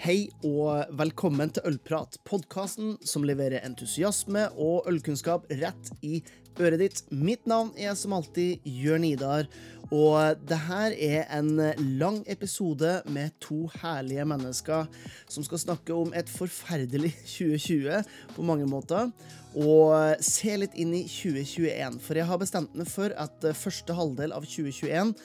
Hei og velkommen til Ølprat, podkasten som leverer entusiasme og ølkunnskap rett i øret ditt. Mitt navn er som alltid Jørn Idar, og det her er en lang episode med to herlige mennesker som skal snakke om et forferdelig 2020 på mange måter, og se litt inn i 2021. For jeg har bestemt meg for at første halvdel av 2021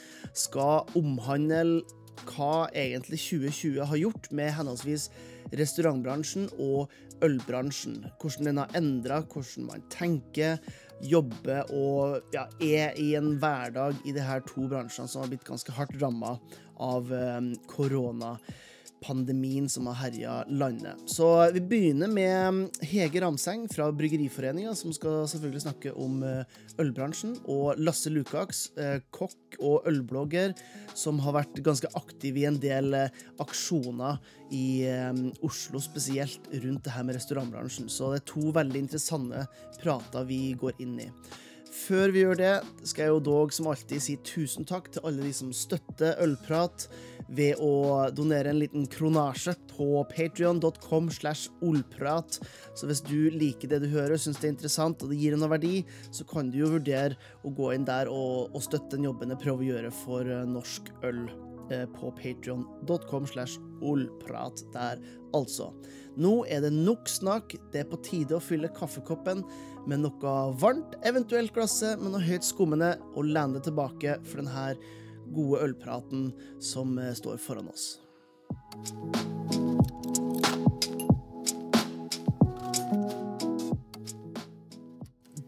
skal omhandle hva egentlig 2020 har gjort med henholdsvis restaurantbransjen og ølbransjen. Hvordan den har endra, hvordan man tenker, jobber og ja, er i en hverdag i de her to bransjene som har blitt ganske hardt ramma av eh, korona pandemien som har herja landet. Så vi begynner med Hege Ramseng fra Bryggeriforeninga, som skal selvfølgelig snakke om eh, ølbransjen, og Lasse Lukaks, eh, kokk og ølblogger, som har vært ganske aktiv i en del eh, aksjoner i Oslo, spesielt rundt det her med restaurantbransjen. Så det er to veldig interessante prater vi går inn i. Før vi gjør det, skal jeg jo dog som alltid si tusen takk til alle de som støtter Ølprat ved å donere en liten kronasje på patrion.com slash olprat. Så hvis du liker det du hører, syns det er interessant og det gir noe verdi, så kan du jo vurdere å gå inn der og, og støtte den jobben jeg prøver å gjøre for uh, norsk øl uh, på patrion.com slash olprat der, altså. Nå er det nok snakk. Det er på tide å fylle kaffekoppen med noe varmt, eventuelt glasset med noe høyt skummende, og lene tilbake for denne gode ølpraten som eh, står foran oss.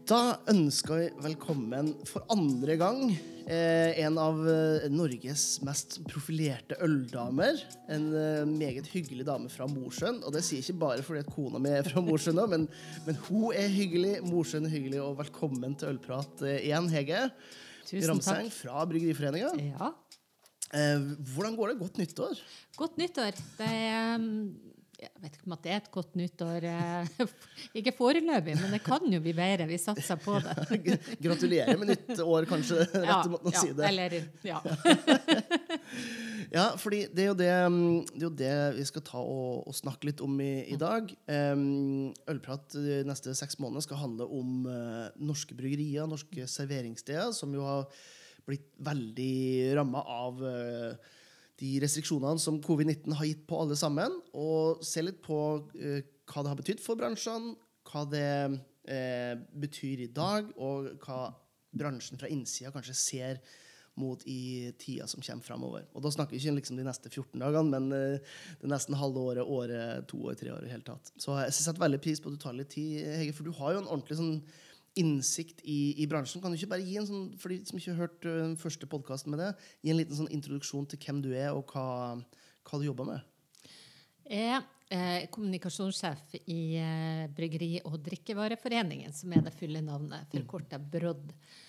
Da ønsker vi velkommen for andre gang eh, en av eh, Norges mest profilerte øldamer. En eh, meget hyggelig dame fra Mosjøen. Og det sier ikke bare fordi at kona mi er fra Mosjøen, men, men, hun er hyggelig. Mosjøen er hyggelig, og velkommen til Ølprat eh, igjen, Hege. Tusen Ramseng takk. fra Bryggeriforeninga. Ja. Eh, hvordan går det? Godt nyttår. Godt nyttår. Det er mm, Jeg vet ikke om at det er et godt nyttår. eh, Ikke foreløpig, men det kan jo bli bedre. Vi satser på det. Gratulerer med nytt år, kanskje. Ja, måten å ja, si det. Eller, ja. Ja, fordi det er jo det, mm, det, er jo det vi skal ta og, og snakke litt om i, i dag. Um, ølprat de neste seks måneder skal handle om uh, norske bryggerier, norske serveringssteder, som jo har blitt veldig ramma av uh, de restriksjonene som covid-19 har gitt på alle sammen. Og se litt på uh, hva det har betydd for bransjene, hva det betyr i dag, og hva bransjen fra innsida kanskje ser mot i tida som kommer fremover. Og da snakker vi ikke liksom de neste 14 dagene, men eh, det nesten halve året, året, to år, tre år i hele tatt. Så jeg setter veldig pris på at du tar litt tid, Hege, for du har jo en ordentlig sånn innsikt i, i bransjen. Kan du ikke bare gi en sånn, for de som ikke har hørt uh, den første podkasten med det, gi en liten sånn introduksjon til hvem du er, og hva, hva du jobber med? Jeg er eh, kommunikasjonssjef i eh, Bryggeri- og drikkevareforeningen, som er det fulle navnet, forkorta BROD. Eh,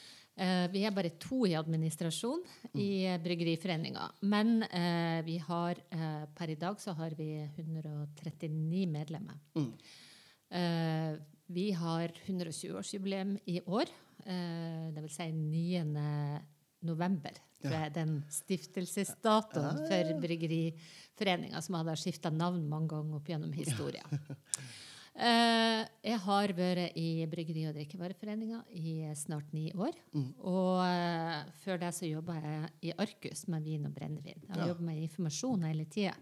vi er bare to i administrasjon i eh, Bryggeriforeninga. Men eh, vi har eh, per i dag så har vi 139 medlemmer. Mm. vi har 120-årsjubileum i år. Eh, det vil si 9. november. Tror jeg er den stiftelsesdatoen for Bryggeriforeninga, som hadde skifta navn mange ganger opp gjennom historien. Eh, jeg har vært i Bryggeri- og drikkevareforeninga i snart ni år. Og eh, før det så jobba jeg i Arcus med vin og brennevin. Jeg har Ja. jobbet med informasjon hele tida.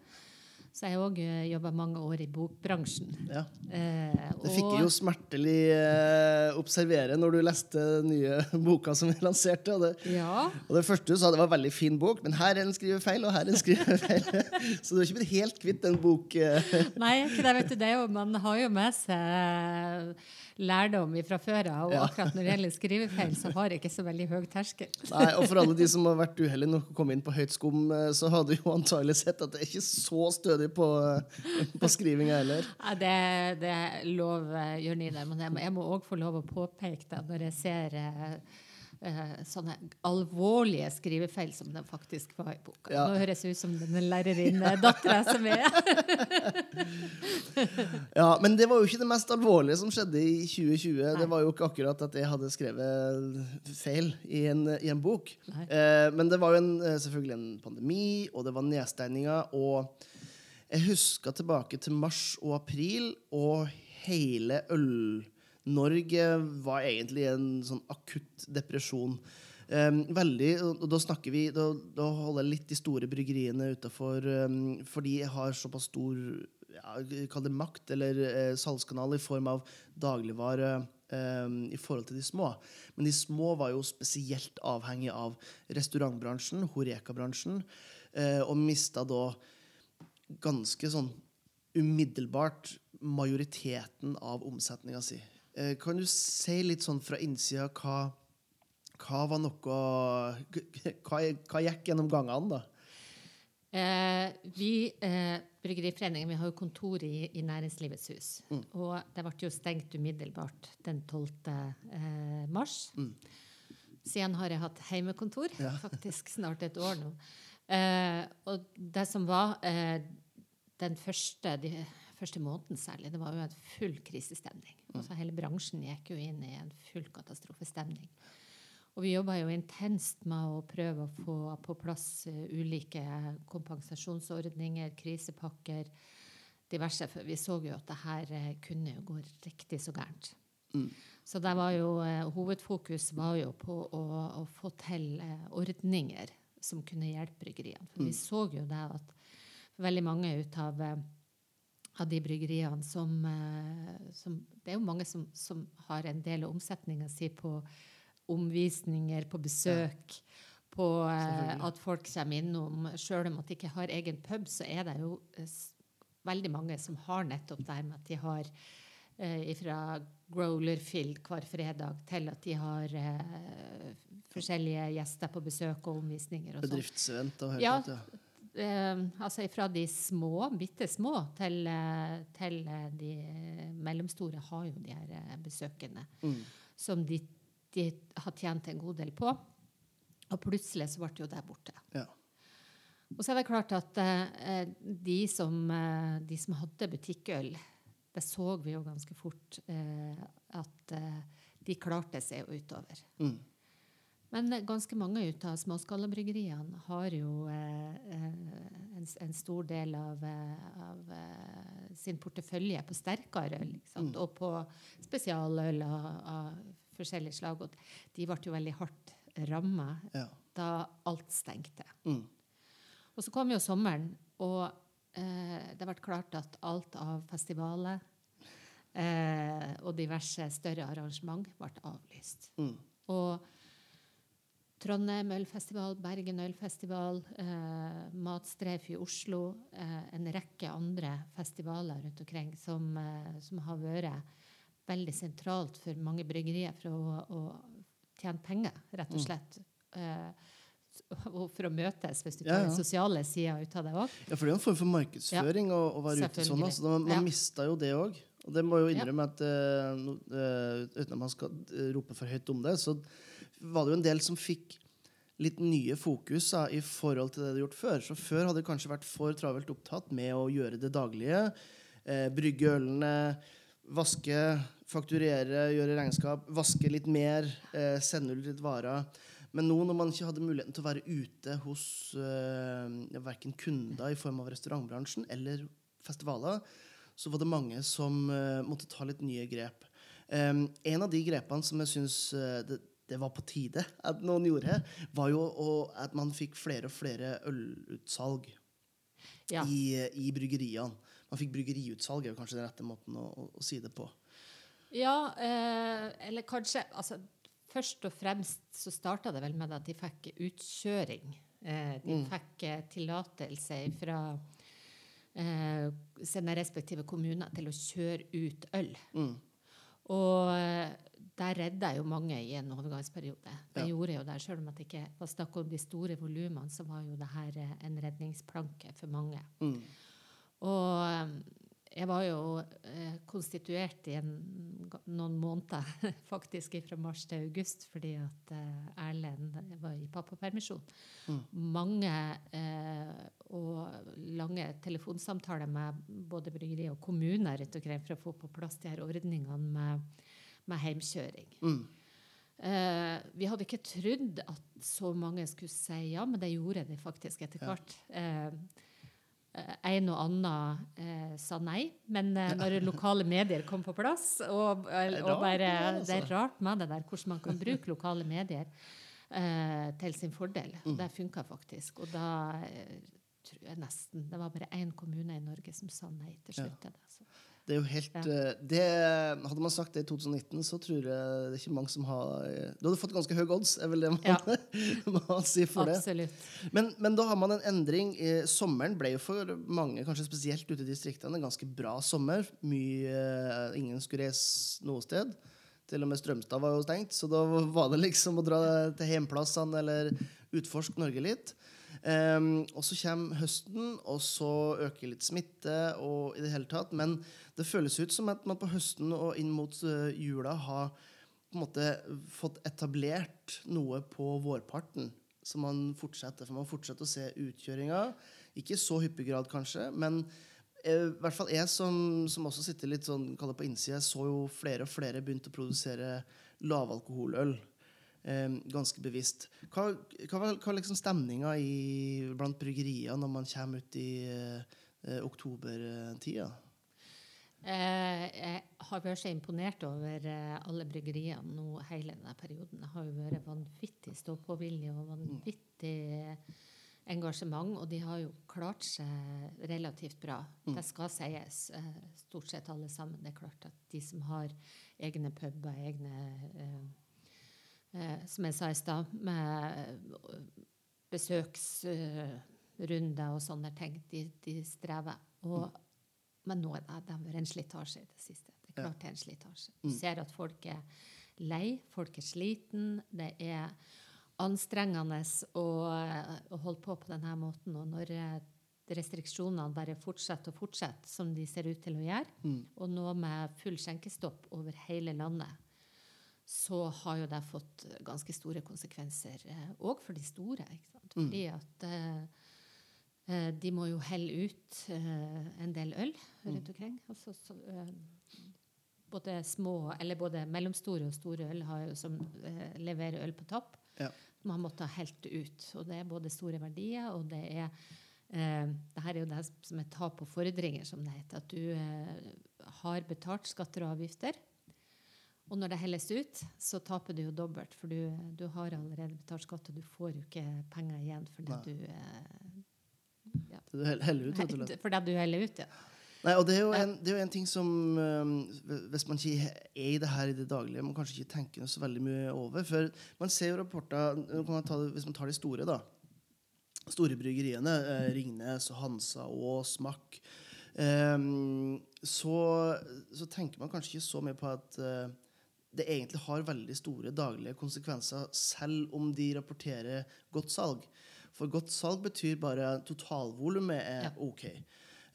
Så jeg har òg jobba mange år i bokbransjen. Ja. Eh, Det fikk jeg jo smertelig eh, observere når du leste den nye boka som vi lanserte. Og det, Ja. og det første du sa, det var en veldig fin bok, men her er en skrivefeil, og her er en skrivefeil. Så du har ikke blitt helt kvitt den bok... Eh. Nei, ikke det, vet du, det jo, man har jo med seg lærdom fra før av. Og Ja. akkurat når det gjelder skrivefeil, så har jeg ikke så veldig høy terskel. Nei, og for alle de som har vært uheldige nok å komme inn på høyt skum, eh, så har du jo antagelig sett at det er ikke så stødig på, eh, på skrivinga heller. Ja, det, det er lov, eh, Jørn Idar, men jeg må- jeg må òg få lov å påpeke det når jeg ser eh, sånne alvorlige skrivefeil som det faktisk var i boka. Ja. Nå høres det ut som den lærerinnedattera som er. Ja, Men det var jo ikke det mest alvorlige som skjedde i 2020. Det var jo ikke akkurat at jeg hadde skrevet feil i en, i en bok. Nei. Eh, men det var jo en, eh, selvfølgelig en pandemi, og det var nedstengninger. Og Jeg husker tilbake til mars og april, og hele Øl-Norge var egentlig i en sånn akutt depresjon. Um, veldig, og da snakker vi Da, da holder jeg litt de store bryggeriene utafor, um, for de har såpass stor ja, Kall det makt, eller eh, salgskanal i form av dagligvare um, i forhold til de små. Men de små var jo spesielt avhengig av restaurantbransjen, Horeka-bransjen, eh, og mista da ganske sånn umiddelbart majoriteten av omsetninga si. Eh, kan du si litt sånn fra innsida hva hva var noe Hva, hva gikk gjennom gangene, da? Eh, vi, eh, Bryggeriforeningen, vi har jo kontor i, i Næringslivets hus. Mm. Og det ble jo stengt umiddelbart den 12. Eh, mars. Mm. Siden har jeg hatt heimekontor, ja. faktisk snart et år nå. Eh, og det som var eh, den første, de første måneden særlig, det var jo en full krisestemning. Mm. Altså Hele bransjen gikk jo inn i en full katastrofestemning. Og vi jobba jo intenst med å prøve å få på plass uh, ulike kompensasjonsordninger, krisepakker, diverse. For vi så jo at det her uh, kunne jo gå riktig så gærent. Mm. Så det var jo, uh, hovedfokus var jo på å, å få til ordninger som kunne hjelpe bryggeriene. For mm. vi så jo det at veldig mange ut av av de bryggeriene som, som, Det er jo mange som, som har en del av omsetninga si på omvisninger, på besøk, på eh, at folk kommer innom. Sjøl om at de ikke har egen pub, så er det jo eh, veldig mange som har nettopp det med at de har eh, fra Growlerfield hver fredag til at de har eh, forskjellige gjester på besøk og omvisninger. Og Bedriftsevent og ja, ja. Eh, altså fra de små, bitte små, til, eh, til eh, de mellomstore har jo de her besøkende. Mm. Som de de har tjent en god del på. Og plutselig så ble jo det borte. Ja. Og så er det klart at de, som, de, som, hadde butikkøl, det så vi jo ganske fort eh, at de klarte seg utover. Mm. Men ganske mange ut av småskalabryggeriene har jo eh, eh, en, en, stor del av, av sin portefølje på sterkere øl. Mm. Og på spesialøl av, av forskjellige slag. Og de ble jo veldig hardt ramma ja. da alt stengte. Mm. Og så kom jo sommeren, og eh, det ble klart at alt av festivaler eh, og diverse større arrangement ble avlyst. Mm. Og Trondheim ølfestival, Bergen ølfestival, eh, Matstreif i Oslo, eh, en rekke andre festivaler rundt omkring som, eh, som har vært veldig sentralt for mange bryggerier for å, å tjene penger, rett og mm. slett. Mm. Og for å møtes, hvis du tar ja, ja. den sosiale sida ut av det òg. Ja, for det er en form for markedsføring ja. å, å, være ute sånn. Altså. Man, man ja. mista jo det òg. Og det må jo innrømme at uh, uten at man skal rope for høyt om det, så var det jo en del som fikk litt nye fokus da, i forhold til det de hadde gjort før. Så før hadde det kanskje vært for travelt opptatt med å gjøre det daglige. Eh, brygge ølene, vaske fakturere, gjøre regnskap, vaske litt mer, eh, sende ut litt varer. Men nå når man ikke hadde muligheten til å være ute hos eh, verken kunder i form av restaurantbransjen eller festivaler, så var det mange som eh, måtte ta litt nye grep. Um, en av de grepene som jeg syns uh, det, det, var på tide at noen gjorde, var jo at man fikk flere og flere ølutsalg ja. i, i, bryggeriene. Man fikk bryggeriutsalg, er kanskje den rette måten å, å, å si det på. Ja, eh, eller kanskje altså, Først og fremst så starta det vel med at de fikk utkjøring. Eh, de mm. fikk eh, tillatelse fra eh, sine respektive kommuner til å kjøre ut øl. Mm. Og eh, der redda jo mange i en overgangsperiode. Det ja. gjorde jo der, Selv om det ikke var snakk om de store volumene, så var jo det her eh, en redningsplanke for mange. Mm. Og jeg var jo eh, konstituert i en, noen måneder, faktisk fra mars til august, fordi at eh, Erlend var i pappapermisjon. Mm. Mange eh, og lange telefonsamtaler med både bryggeri og kommuner rundt omkring for å få på plass de her ordningene med, med heimkjøring. Mm. Uh, vi hadde ikke trodd at så mange skulle si ja, men det gjorde de faktisk etter hvert. Ja. Eh, eh, en og annen uh, sa nei. Men når lokale medier kom på plass og, og rart bare, det altså. Er rart med det der, hvordan man kan bruke lokale medier til sin fordel. Mm. Det funka faktisk. Og da tror jeg nesten Det var bare én kommune i Norge som sa nei til slutt til det. Så. Det er jo helt ja. det, Hadde man sagt det i 2019, så tror jeg det er ikke mange som har eh, Du hadde fått ganske høy odds, er vel det man, Ja. man sier for det. Absolutt. Men, men da har man en endring. Eh, Sommeren ble jo for mange, kanskje spesielt ute i distriktene, en ganske bra sommer. Mye, eh, ingen skulle reise noe sted. Til og med Strømstad var jo stengt, så da var det liksom å dra til hjemplassene eller utforske Norge litt. Um, og så kommer høsten, og så øker litt smitte og i det hele tatt. Men det føles ut som at man på høsten og inn mot eh, jula har på en måte fått etablert noe på vårparten som man fortsetter. For man fortsetter å se utkjøringer. Ikke så hyppig grad, kanskje, men eh, i hvert fall jeg som, som også sitter litt sånn, på innsida, så jo flere og flere begynte å produsere lavalkoholøl. Eh, ganske bevisst. Hva, var liksom stemninga blant bryggerier når man kommer ut i eh, oktobertida? Eh, jeg har vært så imponert over eh, alle bryggeriene nå hele denne perioden. Det har jo vært vanvittig stå-på-vilje og vanvittig engasjement, og de har jo klart seg relativt bra. Det skal sies, eh, stort sett alle sammen. Det er klart at de som har egne puber, egne eh, eh, Som jeg sa i stad, med besøksrunder og sånne ting, de, de strever. Og men nå er det, det har vært en slitasje i det siste. Det er klart det er en slitasje. Du ser at folk er lei, folk er sliten. Det er anstrengende å, å holde på på denne måten. Og når eh, restriksjonene bare fortsetter og fortsetter, som de ser ut til å gjøre, og nå med full skjenkestopp over hele landet, så har jo det fått ganske store konsekvenser òg for de store. Ikke sant? Fordi at eh, Eh, de må jo helle ut eh, en del øl rundt omkring. Altså, så, eh, både små, eller både mellomstore og store øl har jo som eh, leverer øl på topp. Ja. Man måtte ha helt ut. Og det er både store verdier, og det er eh, det her er jo det som er tap og fordringer, som det heter. At du eh, har betalt skatter og avgifter. Og når det helles ut, så taper du jo dobbelt, for du, du har allerede betalt skatt, og du får jo ikke penger igjen fordi Nei. du eh. Det du heller ut, rett og slett. Fordi du heller ut, ja. Nei, og det er jo en, det er jo en ting som Hvis man ikke er i det her i det daglige, man kanskje ikke tenker så veldig mye over. For man ser jo rapporter Hvis man tar de store, da. Store bryggeriene. Eh, Ringnes Hansa og Smack. ehm, så, så tenker man kanskje ikke så mye på at eh, det egentlig har veldig store daglige konsekvenser, selv om de rapporterer godt salg. For godt salg betyr bare totalvolumet er. OK.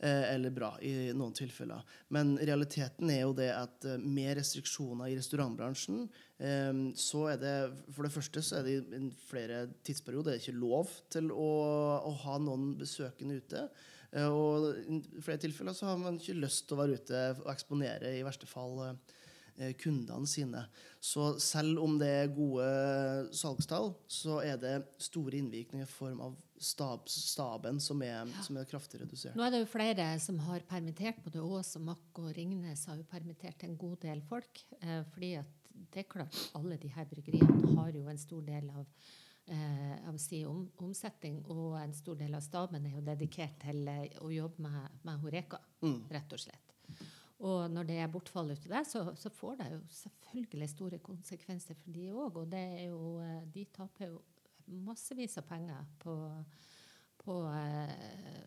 Eh, eller bra i noen tilfeller. Men realiteten er jo det at eh, med restriksjoner i restaurantbransjen, eh, så er det For det første så er det i flere tidsperioder ikke lov til å, å ha noen besøkende ute. Og i flere tilfeller så har man ikke lyst til å være ute og eksponere i verste fall kundene sine. Så selv om det er gode salgstall, så er det store innvirkninger i form av stab, staben som er, som er kraftig redusert. Nå er det jo flere som har permittert. Både Ås og Mack og Ringnes har jo permittert en god del folk. Eh, fordi at det er klart, alle de her bryggeriene har jo en stor del av eh, av si om, omsetning, og en stor del av staben er jo dedikert til eh, å jobbe med, med Horeka, rett og slett. Og når det er bortfall ut av det, så, så får det jo selvfølgelig store konsekvenser for de òg. Og det er jo, eh, de taper jo massevis av penger på, på eh,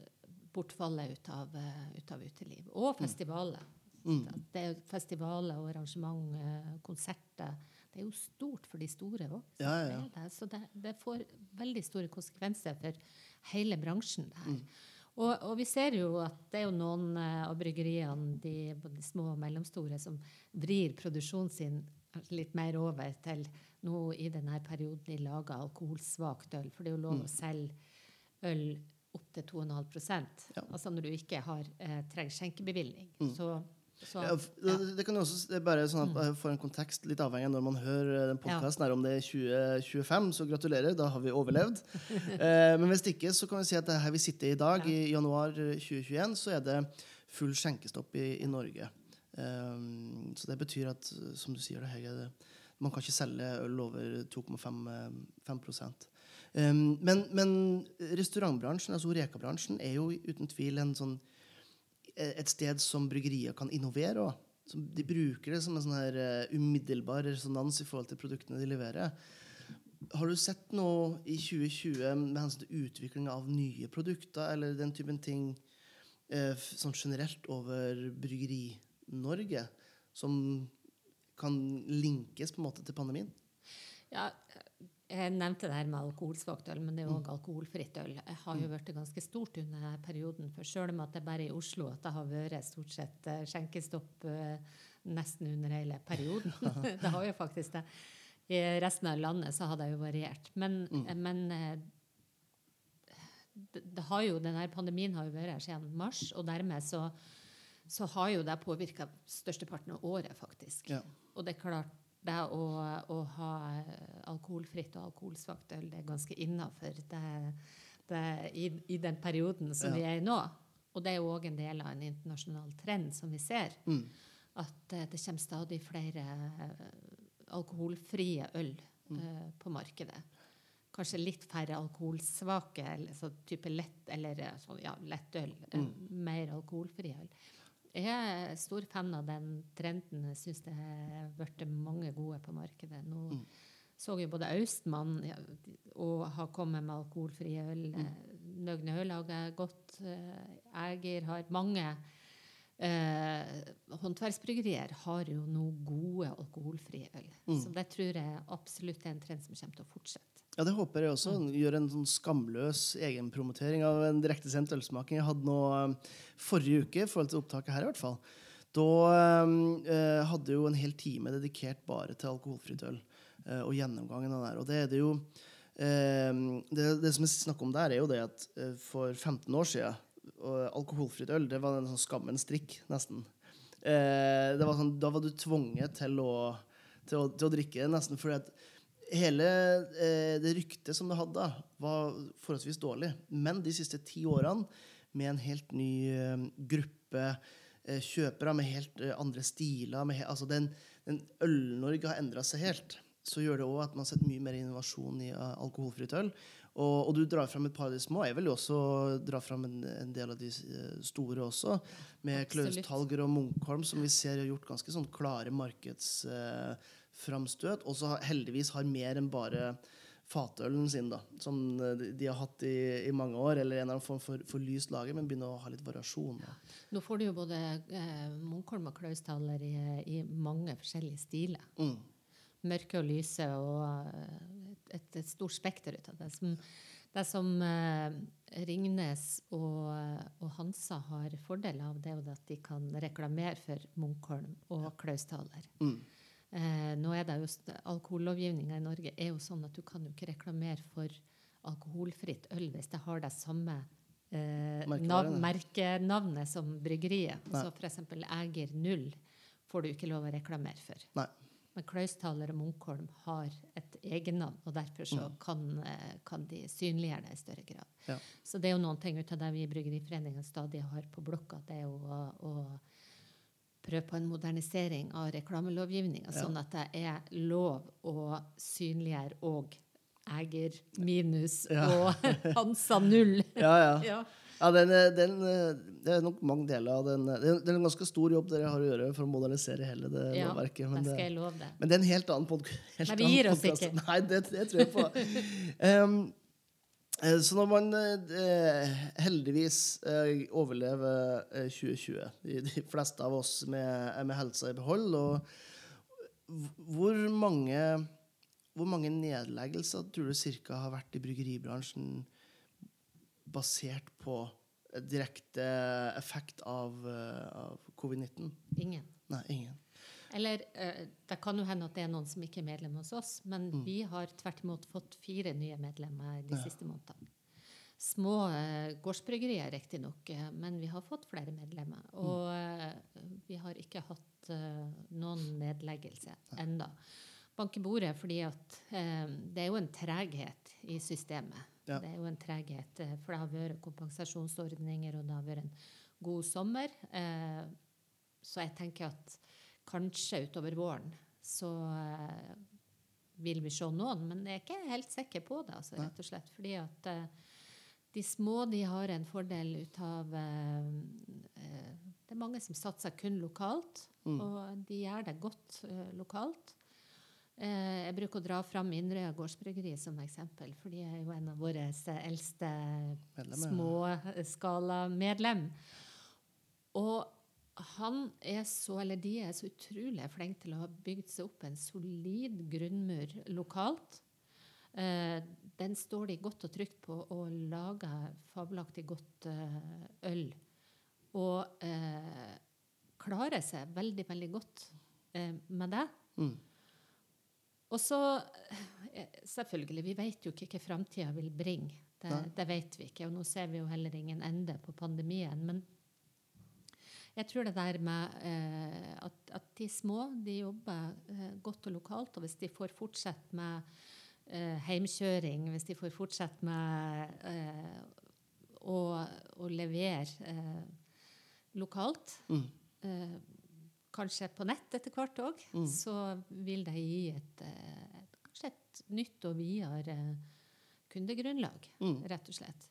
bortfallet ut av, eh, ut av uteliv. Og festivaler. Det er jo festivaler og arrangement, konserter. Det er jo stort for de store òg. Ja, ja, ja. Så det, det får veldig store konsekvenser for hele bransjen. det her. Og, og vi ser jo at det er jo noen eh, av bryggeriene, de, de små og mellomstore, som vrir produksjonen sin litt mer over til nå i denne perioden de lager alkoholsvakt øl. For det er jo lov å selge øl opp til 2,5 Ja. Altså når du ikke har eh, trenger skjenkebevilgning. Så Så, Ja, det, kan jo også det er bare sånn at jeg får en kontekst, litt avhengig av når man hører den podkasten her, om det er 2025, så gratulerer, da har vi overlevd. eh, men hvis ikke, så kan vi si at det her vi sitter i dag, i januar eh, 2021, så er det full skjenkestopp i, i Norge. Um, så det betyr at, eh, som du sier, det her det, man kan ikke selge øl over 2,5 eh, 5 um, men, men restaurantbransjen, altså Oreka-bransjen, er jo uten tvil en sånn eh, et sted som bryggerier kan innovere. òg. De bruker det som en sånn her eh, umiddelbar resonans i forhold til produktene de leverer. Har du sett noe i 2020 med hensyn til utvikling av nye produkter eller den typen ting eh, sånn generelt over Bryggeri-Norge som kan linkes på en måte til pandemien? Ja, jeg nevnte det her med alkoholsvakt øl, men det er jo òg alkoholfritt øl. Jeg har jo blitt ganske stort under perioden. For selv om at det er i Oslo at det har vært stort sett eh, skjenkestopp eh, nesten under hele perioden. det har jo faktisk det. I resten av landet så har det jo variert. Men, men eh, det, det har jo, denne pandemien har jo vært her siden mars, og dermed så, så har jo det påvirka størsteparten av året, faktisk. Ja. Og det er klart, det å, å ha alkoholfritt og alkoholsvakt øl, det er ganske innafor i, i den perioden som Ja. vi er i nå. Og det er jo òg en del av en internasjonal trend som vi ser. Mm. At eh, det kommer stadig flere eh, alkoholfrie øl eh, på markedet. Kanskje litt færre alkoholsvake, eller så type lett, eller sånn, ja, lettøl. eh, Mer alkoholfri øl. Jeg er stor fan av den trenden. Jeg syns det har blitt mange gode på markedet. Nå så jo både Austmann ja, og har kommet med alkoholfri øl. Mm. Nøgne Øl er godt. eh, Eger har mange eh, håndverksbryggerier har jo nå gode alkoholfrie øl. Så det tror jeg absolutt er en trend som kommer til å fortsette. Ja, det håper jeg også. Gjør en sånn skamløs egenpromotering av en direktesendt ølsmaking. Jeg hadde nå eh, forrige uke, i forhold til opptaket her i hvert fall. Da eh, hadde jeg jo en hel time dedikert bare til alkoholfritt øl. eh, og gjennomgangen av det. Og det er det jo eh, det, det som jeg snakker om der, er jo det at eh, for 15 år siden alkoholfritt øl, det var en sånn skammens drikk, nesten. Eh, det var sånn, da var du tvunget til å, til å, til å drikke det, nesten. fordi at hele eh, det ryktet som det hadde, var forholdsvis dårlig. Men de siste ti årene, med en helt ny eh, gruppe eh, kjøpere med helt eh, andre stiler med he altså den, den Øl-Norge har endra seg helt. Så gjør det òg at man har sett mye mer innovasjon i uh, alkoholfritt øl. Og, og du drar fram et par av de små. Jeg vil jo også dra fram en, en del av de eh, store også. Med Klaus Talger og Munkholm, som vi ser har gjort ganske sånn klare markedsframstøt. og så heldigvis har mer enn bare fatølen sin, da, som eh, de, har hatt i, i mange år. Eller en eller annen form for, for lyst lager, men begynner å ha litt variasjon. Da. Nå får du jo både eh, Munkholm og Klaustaler i, i mange forskjellige stiler. Mm. Mørke og lyse og eh, et, et stort spekter ut av det. Som, det som eh, Ringnes og, og Hansa har fordel av, det er jo at de kan reklamere for Munkholm og Klaustaler. Mm. Eh, nå er det jo Alkohollovgivninga i Norge er jo sånn at du kan jo ikke reklamere for alkoholfritt øl hvis det har det samme eh, nav merkenavnet som bryggeriet. Nei. Så f.eks. Eger Null får du ikke lov å reklamere for. Nei. Men Kløystaler og Munkholm har et egennavn, og derfor så kan, eh, kan de synliggjøre det i større grad. Mm. Ja. Så det er jo noen ting ut av det vi i Bryggeriforeningen stadig har på blokka. Det er jo å, å prøve på en modernisering av reklamelovgivninga, Ja. sånn at det er lov å synliggjøre og Eger minus Ja. og Hansa null. Ja, ja. Ja. ja den, eh, den, eh, det er nok mange deler av den. eh, Det er, en ganske stor jobb dere har å gjøre for å modernisere hele det lovverket. Men det, men det er en helt annen podkast. Nei, vi gir oss ikke. Nei, det, det tror jeg på. Eh, så når man eh, heldigvis eh, overlever eh, 2020, de, fleste av oss med, med helsa i behold, og hvor mange, hvor mange nedleggelser tror du cirka har vært i bryggeribransjen basert på eh, direkte effekt av, eh, av covid-19? Ingen. Nei, ingen. Eller eh, det kan jo hende at det er noen som ikke er medlem hos oss, men vi har tvert imot fått fire nye medlemmer de Ja. siste månedene. små eh, gårdsbryggerier, riktignok, eh, men vi har fått flere medlemmer. Og eh, vi har ikke hatt noen nedleggelse enda. Bank i bordet fordi at det er jo en treghet i systemet. Ja. Det er jo en treghet, for det har vært kompensasjonsordninger, og det har vært en god sommer. Eh, så jeg tenker at kanskje utover våren så eh, vil vi se noen, men jeg er ikke helt sikker på det, altså, rett og slett. Fordi at eh, de små de har en fordel ut av eh, eh, Det er mange som satser kun lokalt, Mm. og de gjør det godt eh, lokalt. Eh, jeg bruker å dra fram Inderøya gårdsbryggeri som eksempel, for de er jo en av våre eldste småskalamedlem. Og han er så, eller de er så utrolig flinke til å ha bygd seg opp en solid grunnmur lokalt. Eh, den står de godt og trygt på og lager fabelaktig godt eh, øl. Og eh, klarer seg veldig, veldig godt eh, med det. Mm. Og så eh, Selvfølgelig, vi vet jo ikke hva framtida vil bringe. Det, det vet vi ikke. Og nå ser vi jo heller ingen ende på pandemien. Men jeg tror det der med eh, at, at de små de jobber eh, godt og lokalt, og hvis de får fortsette med eh, heimkjøring, hvis de får fortsette med eh, å, å levere eh, lokalt, Mm. eh, kanskje på nett etter hvert òg, Mm. så vil det gi et, kanskje et nytt og videre kundegrunnlag, Mm. rett og slett.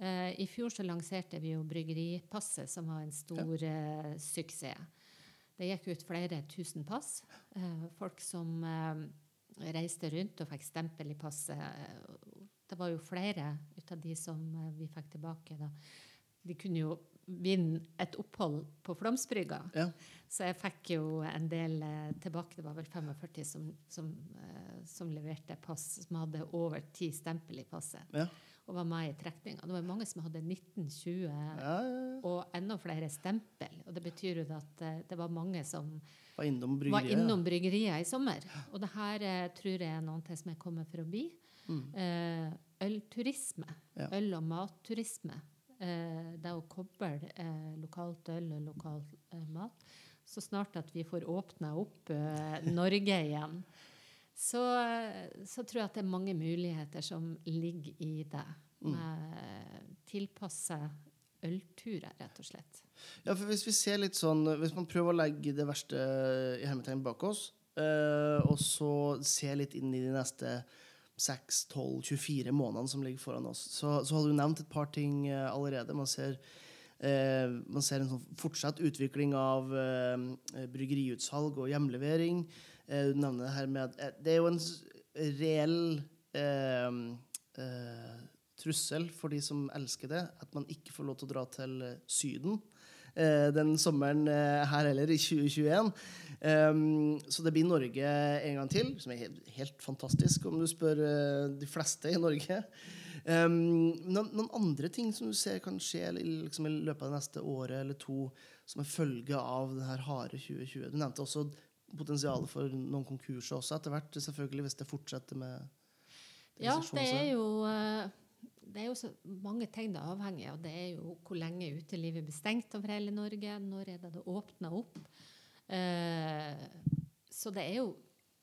Eh, I fjor så lanserte vi jo Bryggeripasset, som var en stor eh, suksess. Det gikk ut flere tusen pass. Eh, folk som reiste rundt og fikk stempel i passet. Det var jo flere ut av de som vi fikk tilbake. Da. De kunne jo vinne et opphold på Flåmsbrygga. Ja. Så jeg fikk jo en del tilbake. Det var vel 45 som, som, som leverte pass som hadde over ti stempel i passet. Ja. Og var med i trekninga. Det var mange som hadde 1920 Ja, og enda flere stempel. Og det betyr jo at eh, det var mange som Var innom var bryggeriet. innom bryggeriet i sommer. Og det her eh, tror jeg er noe som er kommet for å bli. Mm. Eh, ølturisme. Ja. Øl- og matturisme. Eh, det å koble eh, lokalt øl og lokal mat. Så snart at vi får åpna opp Norge igjen, så, så tror jeg at det er mange muligheter som ligger i det. Med tilpasse ølturer, rett og slett. Ja, for hvis vi ser litt sånn Hvis man prøver å legge det verste i hermetegn bak oss, øh, og så se litt inn i de neste 6, 12, 24 månedene som ligger foran oss, så, så har du nevnt et par ting eh, allerede. Man ser, uh, man ser en sånn fortsatt utvikling av uh, bryggeriutsalg og hjemlevering. Eh, du nevner det her med at eh, det er jo en reell eh, eh, trussel for de som elsker det, at man ikke får lov til å dra til eh, Syden eh, den sommeren her heller, i 2021. Um, så det blir Norge en gang til, som er helt, helt fantastisk, om du spør uh, de fleste i Norge. Um, noen, noen andre ting som du ser kan skje liksom, i løpet av det neste året eller to, som en følge av det her harde 2020? Du nevnte også potensialet for noen konkurser også etter hvert, selvfølgelig, hvis det fortsetter med Ja, det er jo eh, det er jo så mange ting det er avhengig av. Det er jo hvor lenge utelivet blir stengt over hele Norge. Når er det det åpner opp? Eh, så det er, jo,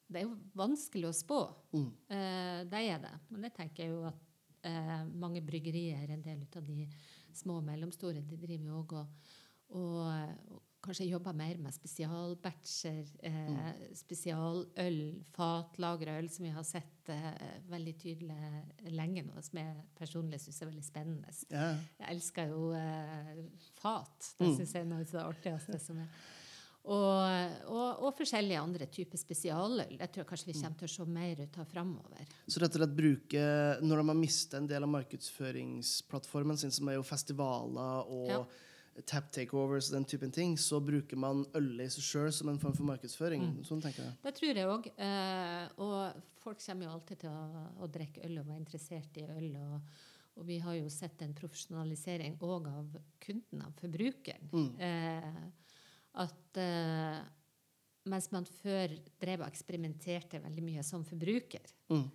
det er jo vanskelig å spå. Mm. Eh, det er det. Men jeg tenker jo at eh, mange bryggerier, en del av de små og mellomstore, de driver jo òg og, og kanskje jobber mer med spesialbatcher, eh, spesialøl, fatlagra øl, som vi har sett eh, veldig tydelig lenge nå, som jeg personlig syns er veldig spennende. Ja. Jeg elsker jo eh, fat. Det Mm. syns jeg er noe av det artigste som er. Og, og, og forskjellige andre typer spesialøl. Det tror jeg kanskje vi kommer til å se mer ut av framover. Så rett og slett bruke, når de har mistet en del av markedsføringsplattformen sin, som er jo festivaler og Ja. Tap takeovers og den typen ting, så bruker man ølet i seg sjøl som en form for markedsføring. Mm. Sånn tenker jeg. Det tror jeg òg. Eh, og folk kommer jo alltid til å, å drikke øl og være interessert i øl. Og, og vi har jo sett en profesjonalisering òg av kunden, av forbrukeren. Mm. Eh, at eh, mens man før drev og eksperimenterte veldig mye som forbruker Mm.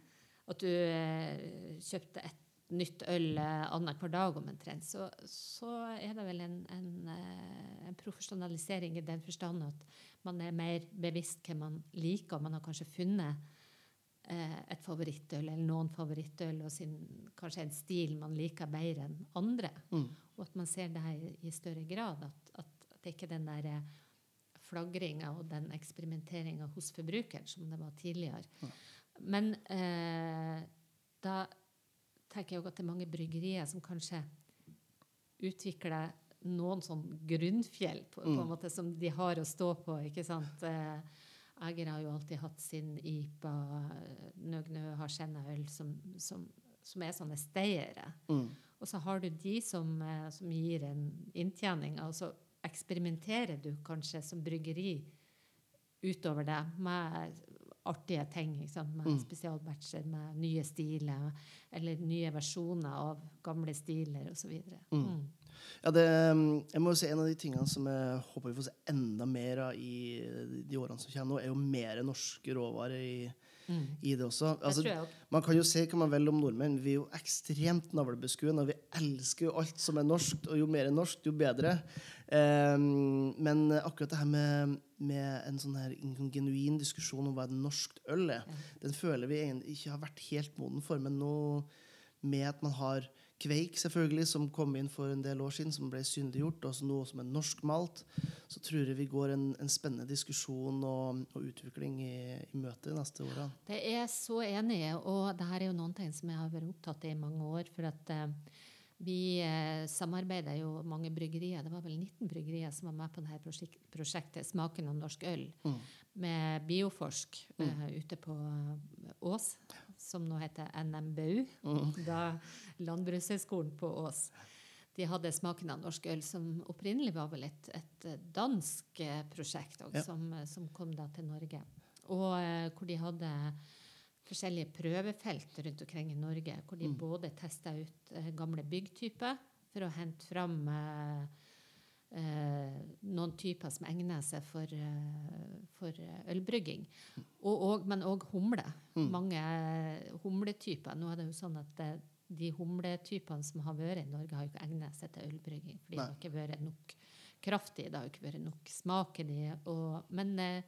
At du eh, kjøpte ett nytt øl eh, annenhver dag omtrent, så, så er det vel en, en, eh, en profesjonalisering i den forstand at man er mer bevisst hva man liker, og man har kanskje funnet eh, et favorittøl eller noen favorittøl og sin, kanskje en stil man liker bedre enn andre. Mm. Og at man ser det her i større grad. At, at, at det ikke er den der flagringa og den eksperimenteringa hos forbrukeren som det var tidligere. Men eh, da tenker jeg også at det er mange bryggerier som kanskje utvikler noen sånn grunnfjell på, på en måte som de har å stå på. ikke sant? Eh, Eger har jo alltid hatt sin IPA, Nøgnø har Skjennaøl, som, som, som er sånne steiere. Mm. Og så har du de som, eh, som gir en inntjening. Og så eksperimenterer du kanskje som bryggeri utover det med artige ting. Med Mm. spesialbatcher, med nye stiler, eller nye versjoner av gamle stiler osv. Mm. Mm. Ja, det, jeg må jo si En av de tingene som jeg håper vi får se enda mer av i de årene som kommer nå, er jo mer norske råvarer i, Mm. i det også. Altså, man kan jo si hva man vil om nordmenn. Vi er jo ekstremt navlebeskuende, og vi elsker jo alt som er norskt. Og jo mer norskt, jo bedre. Um, men akkurat det her med, med en sånn her en genuin diskusjon om hva et norskt øl er, Ja. den føler vi ikke har vært helt moden for. Men nå med at man har Kveik, selvfølgelig, som kom inn for en del år siden, som ble syndiggjort, og noe som er norsk malt, så tror jeg vi går en, en spennende diskusjon og, og utvikling i, i møte de neste årene. Det er så enig og det her er jo noen ting som jeg har vært opptatt av i mange år. For at eh, vi eh, samarbeider jo mange bryggerier. Det var vel 19 bryggerier som var med på dette prosjek prosjektet 'Smaken av norsk øl' Mm. med Bioforsk eh, ute på Ås, som nå heter NMBU. Da Landbrukshøgskolen på Ås. De hadde 'Smaken av norsk øl', som opprinnelig var vel et, et dansk eh, prosjekt også, Ja. som, eh, som kom da til Norge. Og eh, hvor de hadde forskjellige prøvefelt rundt omkring i Norge, hvor de både testa ut eh, gamle byggtyper for å hente fram eh, eh, noen typer som egner seg for, eh, for eh, ølbrygging. Og, og, men òg humle. Mange eh, humletyper. Nå er det jo sånn at det, de humletypene som har vært i Norge, har jo ikke egnet seg til ølbrygging. For det har ikke vært nok kraftig. det har ikke vært nok smak i de. Og, men eh,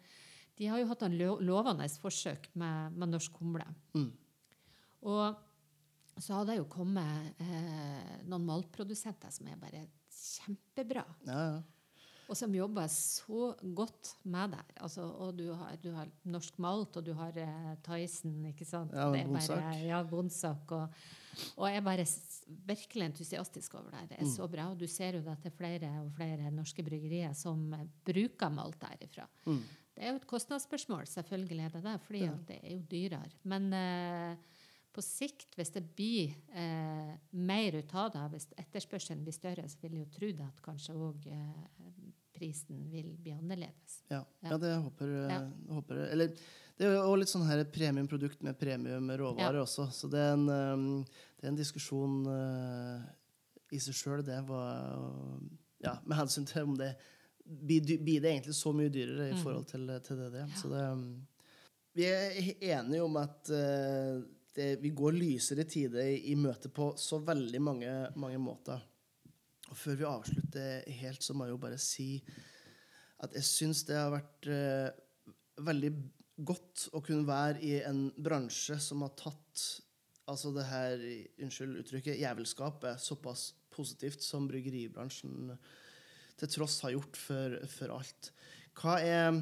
de har jo hatt en lo- lovende forsøk med, med norsk humle. Mm. Og så har det jo kommet eh, noen maltprodusenter som er bare kjempebra. Ja, ja. Og som jobber så godt med deg. Altså, og du har, du har norsk malt, og du har eh, Tyson, ikke sant? Ja, Det er Bonsak. Ja, Bonsak. Og, og jeg er bare virkelig entusiastisk over det. Det er Mm. så bra. Og du ser jo at det er flere og flere norske bryggerier som eh, bruker malt derifra. Mm. Det er jo et kostnadsspørsmål, selvfølgelig er det det, fordi Ja. det er jo dyrere. Men eh, på sikt, hvis det blir eh, mer ut av det, hvis etterspørselen blir større, så vil jeg jo tro det at kanskje òg eh, prisen vil bli annerledes. Ja, Ja. ja det håper, Ja. håper Eller det er jo litt sånn her premiumprodukt med premium råvarer også, så det er en, um, det er en diskusjon uh, i seg sjøl, det var uh, Ja, med hensyn til om det blir, blir det egentlig så mye dyrere i Mm. forhold til, til det det er. Så det um, Vi er enige om at uh, det, vi går lysere tider i, i møte på så veldig mange, mange måter. Og før vi avslutter helt, så må jeg jo bare si at jeg syns det har vært eh, veldig godt å kunne være i en bransje som har tatt altså det her, unnskyld uttrykket, jævelskapet såpass positivt som bryggeribransjen til tross har gjort for, for alt. Hva er,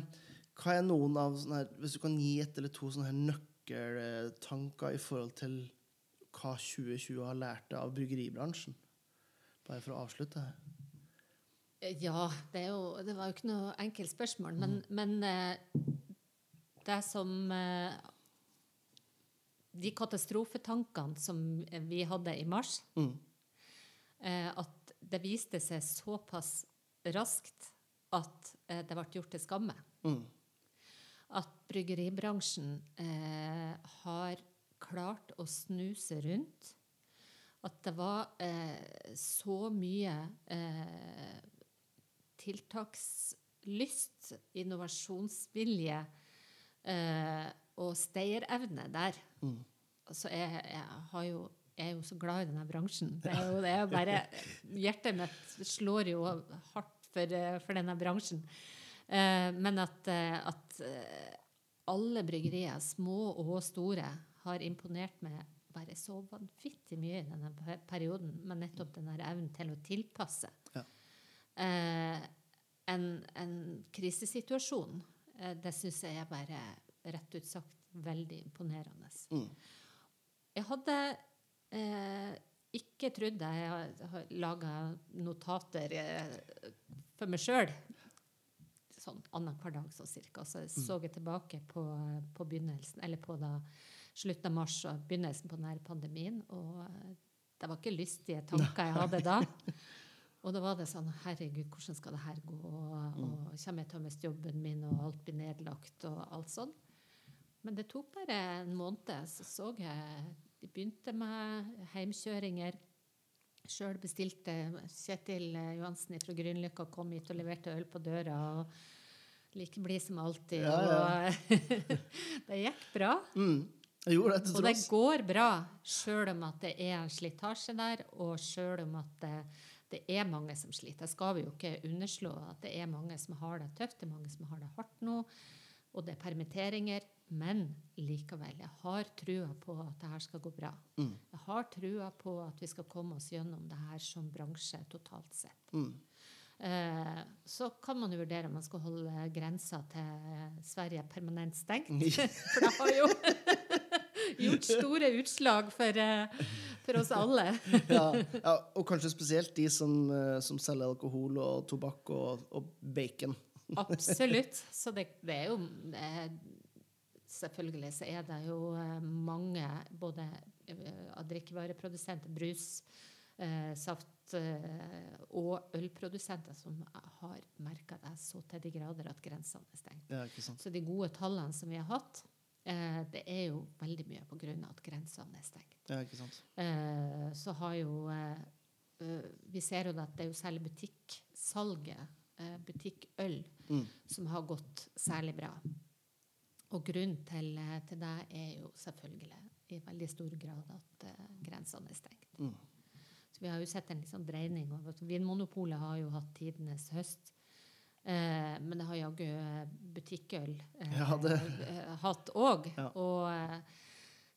hva er noen av sånne her, Hvis du kan gi et eller to sånne her nøkkeltanker i forhold til hva 2020 har lært deg av bryggeribransjen? Bare for å avslutte her. Eh, Ja, det, er jo, det var jo ikke noe enkelt spørsmål, men, men eh, det som eh, De katastrofetankene som vi hadde i mars, Mm. eh, at det viste seg såpass raskt at eh, det ble gjort til skamme. Mm. At bryggeribransjen eh, har klart å snuse rundt. At det var eh, så mye eh, tiltakslyst, innovasjonsvilje eh, og stayerevne der. Mm. Altså, jeg, jeg har jo jeg er jo så glad i denne bransjen. Det er jo, det er bare, hjertet mitt slår jo hardt for, eh, for denne bransjen. Eh, men at, eh, at eh, alle bryggerier, små og store, har imponert meg bare så vanvittig mye i denne perioden, med nettopp den evnen til å tilpasse. Ja. Eh, en, en krisesituasjon, eh, det syns jeg er bare rett ut sagt veldig imponerende. Mm. Jeg hadde eh, ikke trodd. Jeg har- laga notater for meg sjøl sånn annenhver dag så cirka. Så jeg så jeg tilbake på, på begynnelsen, eller på da slutten av mars og begynnelsen på denne pandemien. Og eh, det var ikke lystige tanker jeg hadde da. Og da var det sånn Herregud, hvordan skal det her gå? Og, og kommer jeg til å miste jobben min, og alt blir nedlagt, og alt sånn? Men det tok bare en måned, så så jeg De begynte med heimkjøringer. Sjøl bestilte Kjetil eh, Johansen fra Grünerløkka kom hit og leverte øl på døra. og Like blid som alltid. Ja, ja. Det gikk bra. Mm. Jeg gjorde det Og det går bra, sjøl om at det er en slitasje der, og sjøl om at det, det er mange som sliter. Det skal vi jo ikke underslå at det er mange som har det tøft, det er mange som har det hardt nå, og det er permitteringer. Men likevel, jeg har trua på at det her skal gå bra. Mm. Jeg har trua på at vi skal komme oss gjennom det her som bransje totalt sett. Mm. Eh, så kan man jo vurdere om man skal holde grensa til Sverige permanent stengt. For det har jo gjort store utslag for, eh, for oss alle. ja, ja, og kanskje spesielt de som, eh, som selger alkohol og tobakk og, og bacon. Absolutt. Så det, det er jo Selvfølgelig så er det jo mange både av drikkevareprodusenter, brus, saft eh, og ølprodusenter som har merka det så til de grader at grensene er stengt. Ja, ikke sant? Så de gode tallene som vi har hatt, eh, det er jo veldig mye av at grensene er stengt. Ja, ikke sant? Eh, så har jo eh, eh, Vi ser jo at det er jo særlig butikksalget, eh, butikkøl, Mm. som har gått særlig bra. Og grunnen til, til det er jo selvfølgelig i veldig stor grad at grensene er stengt. Mm. Så vi har jo sett en liksom dreining. Vinmonopolet har jo hatt tidenes høst. Eh, men det har jaggu butikkøl eh, Ja, det- eh, hatt òg. Ja. Og eh,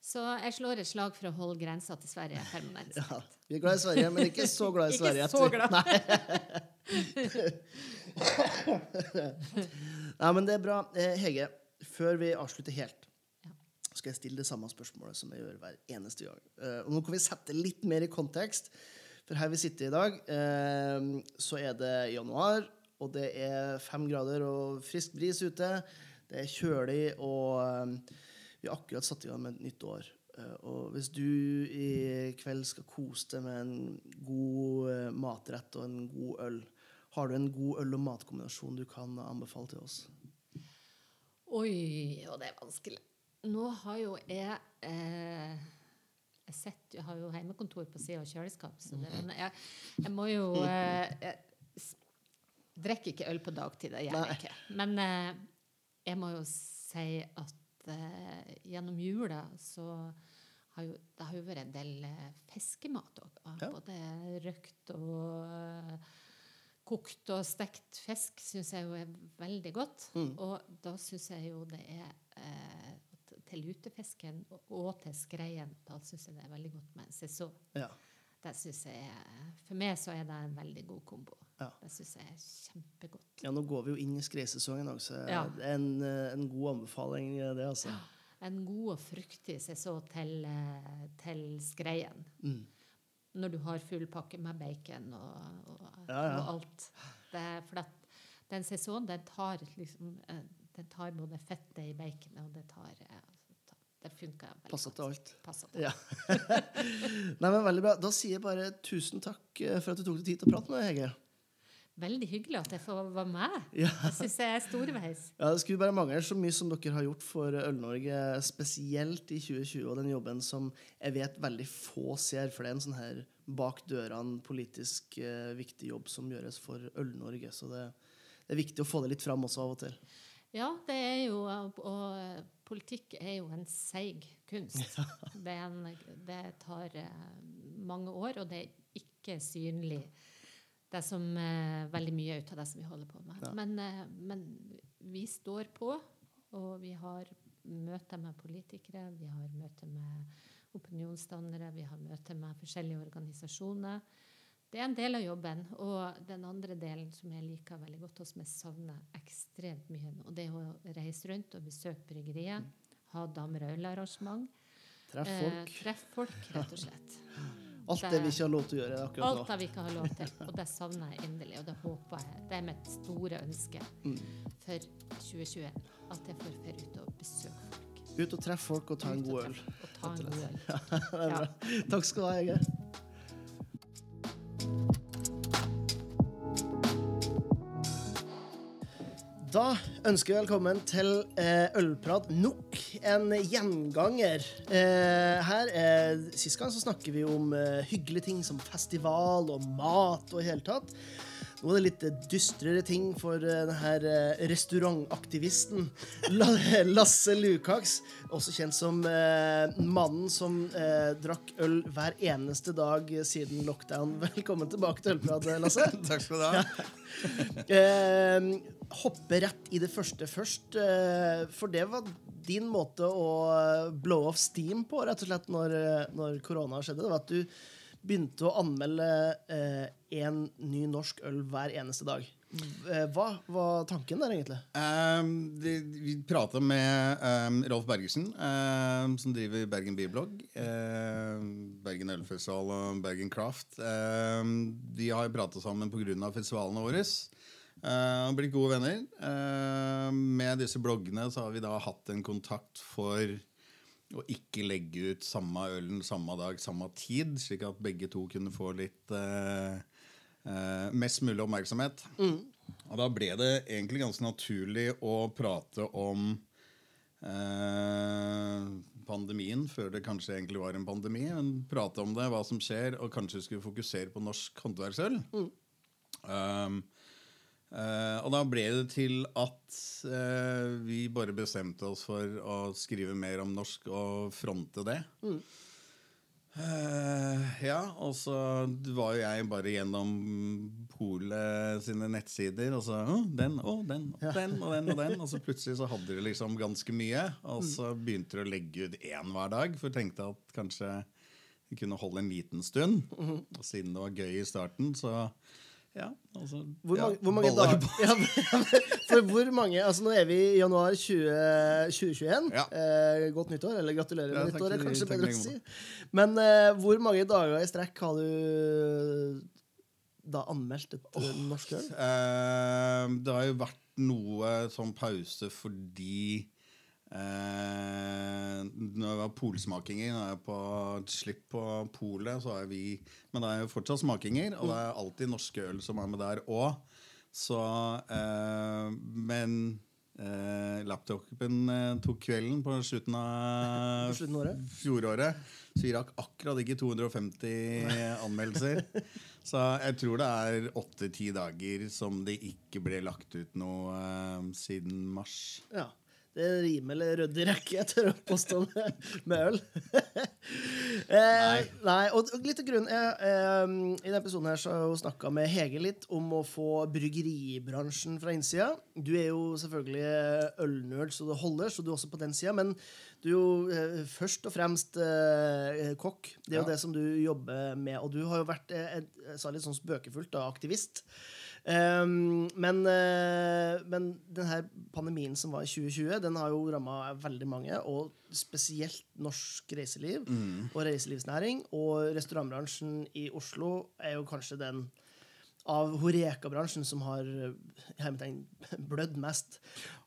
Så jeg slår et slag for å holde grensa til Sverige permanent. Ja, vi er glad i Sverige, men ikke så glad i Sverige. Ikke så glad. Nei, men det er bra. Eh, Hege, før vi avslutter helt. Skal jeg stille det samme spørsmålet som jeg gjør hver eneste gang. Eh, og nå kan vi sette litt mer i kontekst. For her vi sitter i dag, eh, så er det januar, og det er fem grader og frisk bris ute. Det er kjølig, og eh, vi har akkurat satt i gang med et nytt år. Og hvis du i kveld skal kose deg med en god matrett og en god øl, har du en god øl- og matkombinasjon du kan anbefale til oss? Oi, og det er vanskelig. Nå har jo jeg eh, jeg, sett, jeg har jo hjemmekontor på sida av kjøleskap, så det, men jeg, jeg må jo eh, jeg drikker ikke øl på dagtid. Det gjør jeg ikke. Men eh, jeg må jo si at eh, gjennom jula så har jo, det har jo vært en del eh, fiskemat òg. Ja. Både røkt og eh, kokt og stekt fisk syns jeg jo er veldig godt. Mm. Og da syns jeg jo det er eh, til lutefisken og, til skreien, da syns jeg det er veldig godt med en sesong. Ja. Det synes jeg er, For meg så er det en veldig god kombo. Ja. Det syns jeg er kjempegodt. ja, nå går vi jo inn i skreisesongen òg, så Ja. det er en, eh, en god anbefaling, eh, det, altså. En god og fruktig sesong til, eh, til skreien. Mm. Når du har full pakke med bacon og, og, og alt. Det, for at den sesongen, den tar liksom Den tar både fettet i baconet, og det tar Det funker veldig Passa til alt. Passet til Ja. Nei, men Veldig bra. Da sier jeg bare tusen takk eh, for at du tok deg tid til å prate med Hege. Veldig hyggelig at jeg får være med. Ja. Det syns jeg er storveis. Ja, Det skulle bare mangle så mye som dere har gjort for Øl-Norge, spesielt i 2020, og den jobben som jeg vet veldig få ser, for det er en sånn her bak dørene politisk eh, viktig jobb som gjøres for Øl-Norge. Så det, det er viktig å få det litt fram også av og til. Ja, det er jo og politikk er jo en seig kunst. Det, er en, det tar eh, mange år, og det er ikke synlig det som eh, veldig mye ut av det som vi holder på med. Ja. Men, eh, men vi står på, og vi har møter med politikere, vi har møter med opinionsdannere, vi har møter med forskjellige organisasjoner. Det er en del av jobben. Og den andre delen som jeg liker veldig godt, og som jeg savner ekstremt mye og det er å reise rundt og besøke bryggeriet. Ha folk. Treff Eh, folk. treff folk, rett og slett. Alt det vi ikke har lov til å gjøre akkurat Alt nå. det vi ikke har lov til. Og det savner jeg inderlig. Og det håper jeg. Det er mitt store ønske Mm. for 2021. At jeg får dra ut og besøke folk. Ut og treffe folk og ta en god øl. Og ta en god øl. Det Ja. Takk skal du ha, Hege. Da ønsker vi velkommen til eh, Ølprat nok en gjenganger. Eh, her, eh, Sist gang så snakker vi om eh, hyggelige ting som festival og mat og i hele tatt. Nå er det litt eh, dystrere ting for eh, denne eh, restaurantaktivisten Lasse Lukaks, også kjent som mannen som drakk øl hver eneste dag siden lockdown. Velkommen tilbake til Ølprat, Lasse. Takk skal du ha. Ja. hoppe rett i det første først. For det var din måte å blow off steam på, rett og slett, når, når korona skjedde. Det var at du begynte å anmelde én ny norsk øl hver eneste dag. Eh, hva var tanken der, egentlig? Um, det, vi prata med um, Rolf Bergersen, um, som driver Bergen Byblogg. Um, Bergen Ølfestival og Bergen Craft. De har prata sammen pga. festivalene våre. Uh, blitt gode venner. Uh, med disse bloggene så har vi da hatt en kontakt for å ikke legge ut samme ølen samme dag, samme tid, slik at begge to kunne få litt uh, uh, mest mulig oppmerksomhet. Og da ble det egentlig ganske naturlig å prate om eh, pandemien, før det kanskje egentlig var en pandemi. Men prate om det, hva som skjer, og kanskje skulle fokusere på norsk håndverksøl. Um, eh, og da ble det til at uh, vi bare bestemte oss for å skrive mer om norsk og fronte det. Eh, ja, og så var jo jeg bare gjennom Polet sine nettsider, og så «Å, den og den og den og den. Og den Og så plutselig så hadde de liksom ganske mye. Og så begynte de å legge ut én hver dag, for jeg tenkte at kanskje vi kunne holde en liten stund. Og siden det var gøy i starten, så ja. Altså, Hvor ja, mange, hvor mange baller dager ja, For hvor mange Altså, nå er vi i januar 20, 2021. Ja. Eh, godt nyttår. Eller gratulerer med nyttår, er kanskje bedre å si. Men eh, hvor mange dager i strekk har du da anmeldt et oh, norsk øl? Eh, det har jo vært noe sånn pause fordi eh, Når vi har polsmakinger, når jeg er på slipp på polet, så er vi Men det er jo fortsatt smakinger, og det er alltid norske øl som er med der òg. Så eh, Men eh, laptopen eh, tok kvelden på slutten av fjoråret. Så vi rakk akkurat ikke 250 anmeldelser. Så jeg tror det er åtte-ti dager som det ikke ble lagt ut noe eh, siden mars. Ja. Det er rimelig ryddig rekke, tør å påstå, med, med øl. eh, nei. Og og litt av grunnen er, eh, I denne episoden her så har jeg jo snakka med Hege litt om å få bryggeribransjen fra innsida. Du er jo selvfølgelig ølnerd så det holder, så du er også på den sida. Men du er jo eh, først og fremst eh, kokk. Det er jo Ja. det som du jobber med. Og du har jo vært, eh, jeg sa litt sånn spøkefullt, da, aktivist. Um, men, uh, men denne pandemien som var i 2020, den har jo ramma veldig mange. Og spesielt norsk reiseliv og reiselivsnæring. Og restaurantbransjen i Oslo er jo kanskje den av Horeka-bransjen som har eh, blødd mest.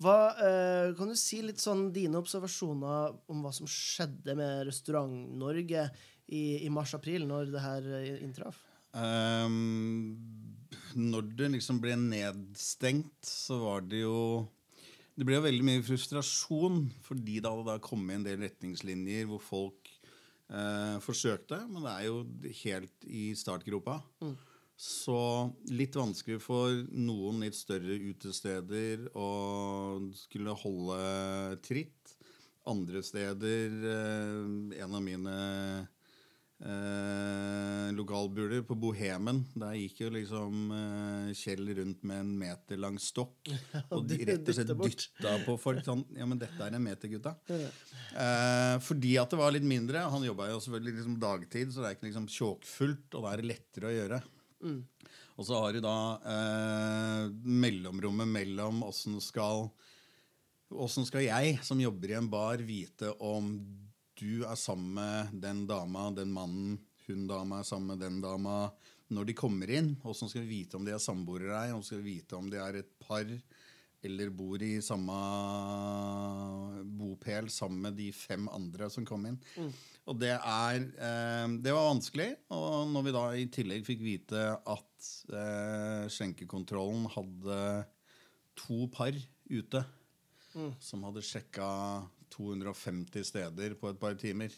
Hva, uh, kan du si litt sånn dine observasjoner om hva som skjedde med Restaurant-Norge i, i mars-april, når det her inntraff? Ehm, når det liksom ble nedstengt, så var det jo Det ble jo veldig mye frustrasjon fordi det hadde da kommet en del retningslinjer hvor folk eh, forsøkte, men det er jo helt i startgropa. Så litt vanskelig for noen litt større utesteder å skulle holde tritt. andre steder eh, En av mine eh, lokalbuler på Bohemen. Der gikk jo liksom eh, Kjell rundt med en meter lang stokk og de rett og slett dytta på folk. Sånn, ja, men dette er en meter, gutta. Eh, fordi at det var litt mindre. Han jobba jo selvfølgelig liksom dagtid, så det er ikke liksom tjåkfullt, og da er det lettere å gjøre. Og så har du da eh, mellomrommet mellom åssen skal Åssen skal jeg, som jobber i en bar, vite om du er sammen med den dama, den mannen, hun dama er sammen med den dama, når de kommer inn? Åssen skal vi vite om de er samboere eller ei? Åssen skal vi vite om de er et par eller bor i samme bopel sammen med de fem andre som kom inn? Og det er eh, Det var vanskelig. Og når vi da i tillegg fikk vite at eh, skjenkekontrollen hadde to par ute som hadde sjekka 250 steder på et par timer.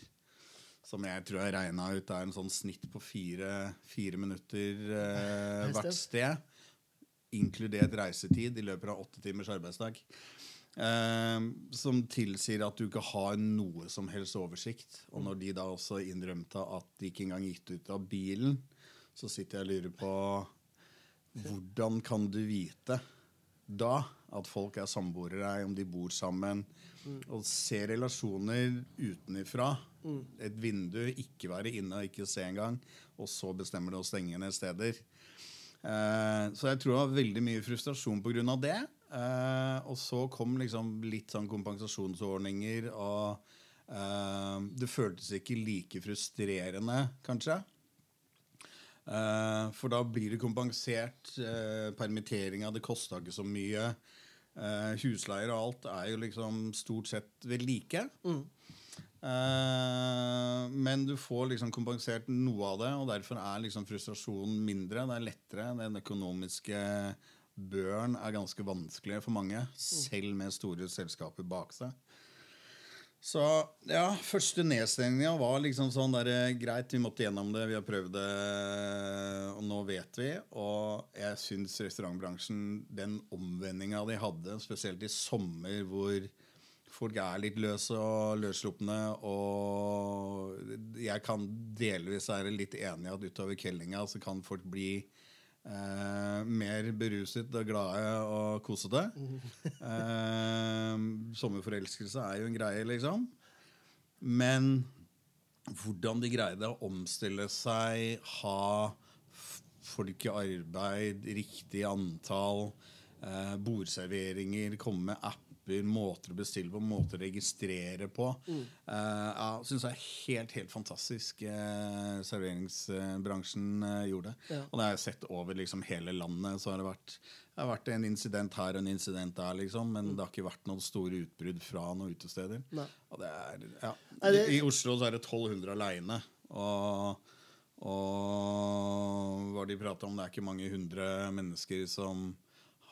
Som jeg tror jeg regna ut er en sånn snitt på fire, fire minutter eh, hvert sted. Inkludert reisetid i løpet av åtte timers arbeidsdag. Eh, som tilsier at du ikke har noe som helst oversikt. Og når de da også innrømte at de ikke engang gikk ut av bilen, så sitter jeg og lurer på hvordan kan du vite da at folk er samboere, om de bor sammen, og se relasjoner utenifra. Et vindu, ikke være inne og ikke se engang, og så bestemmer du å stenge ned steder. Eh, så jeg tror det var veldig mye frustrasjon pga. det. Eh, og så kom liksom litt sånn kompensasjonsordninger, og eh, det føltes ikke like frustrerende, kanskje. Eh, for da blir det kompensert. Uh, Permitteringa, det kosta ikke så mye. Eh, husleier og alt er jo liksom stort sett ved like. Eh, men du får liksom kompensert noe av det, og derfor er liksom frustrasjonen mindre. Det er lettere. Den økonomiske børen er ganske vanskelig for mange, selv med store selskaper bak seg. Så ja, første nedstengninga var liksom sånn der, eh, Greit, vi måtte gjennom det, vi har prøvd det, og nå vet vi. Og jeg syns restaurantbransjen, den omvendinga de hadde, spesielt i sommer hvor folk er litt løse og løsslupne, og jeg kan delvis være litt enig i at utover kellinga så kan folk bli Eh, mer beruset og glade og kosete. Eh, sommerforelskelse er jo en greie, liksom. Men hvordan de greide å omstille seg, ha folk i arbeid, riktig antall, eh, bordserveringer, komme med apper, måter å bestille på, måter å registrere på. Eh, ja, Syns jeg er helt, helt fantastisk eh, serveringsbransjen eh, gjorde. Ja. Og det har jeg sett over liksom hele landet. Så har det vært, det har vært en incident her og en incident der, liksom, men det har ikke vært noen store utbrudd fra noen utesteder. Er, ja. Det- I Oslo så er det 1200 aleine. Og, og hva de prater om, det er ikke mange hundre mennesker som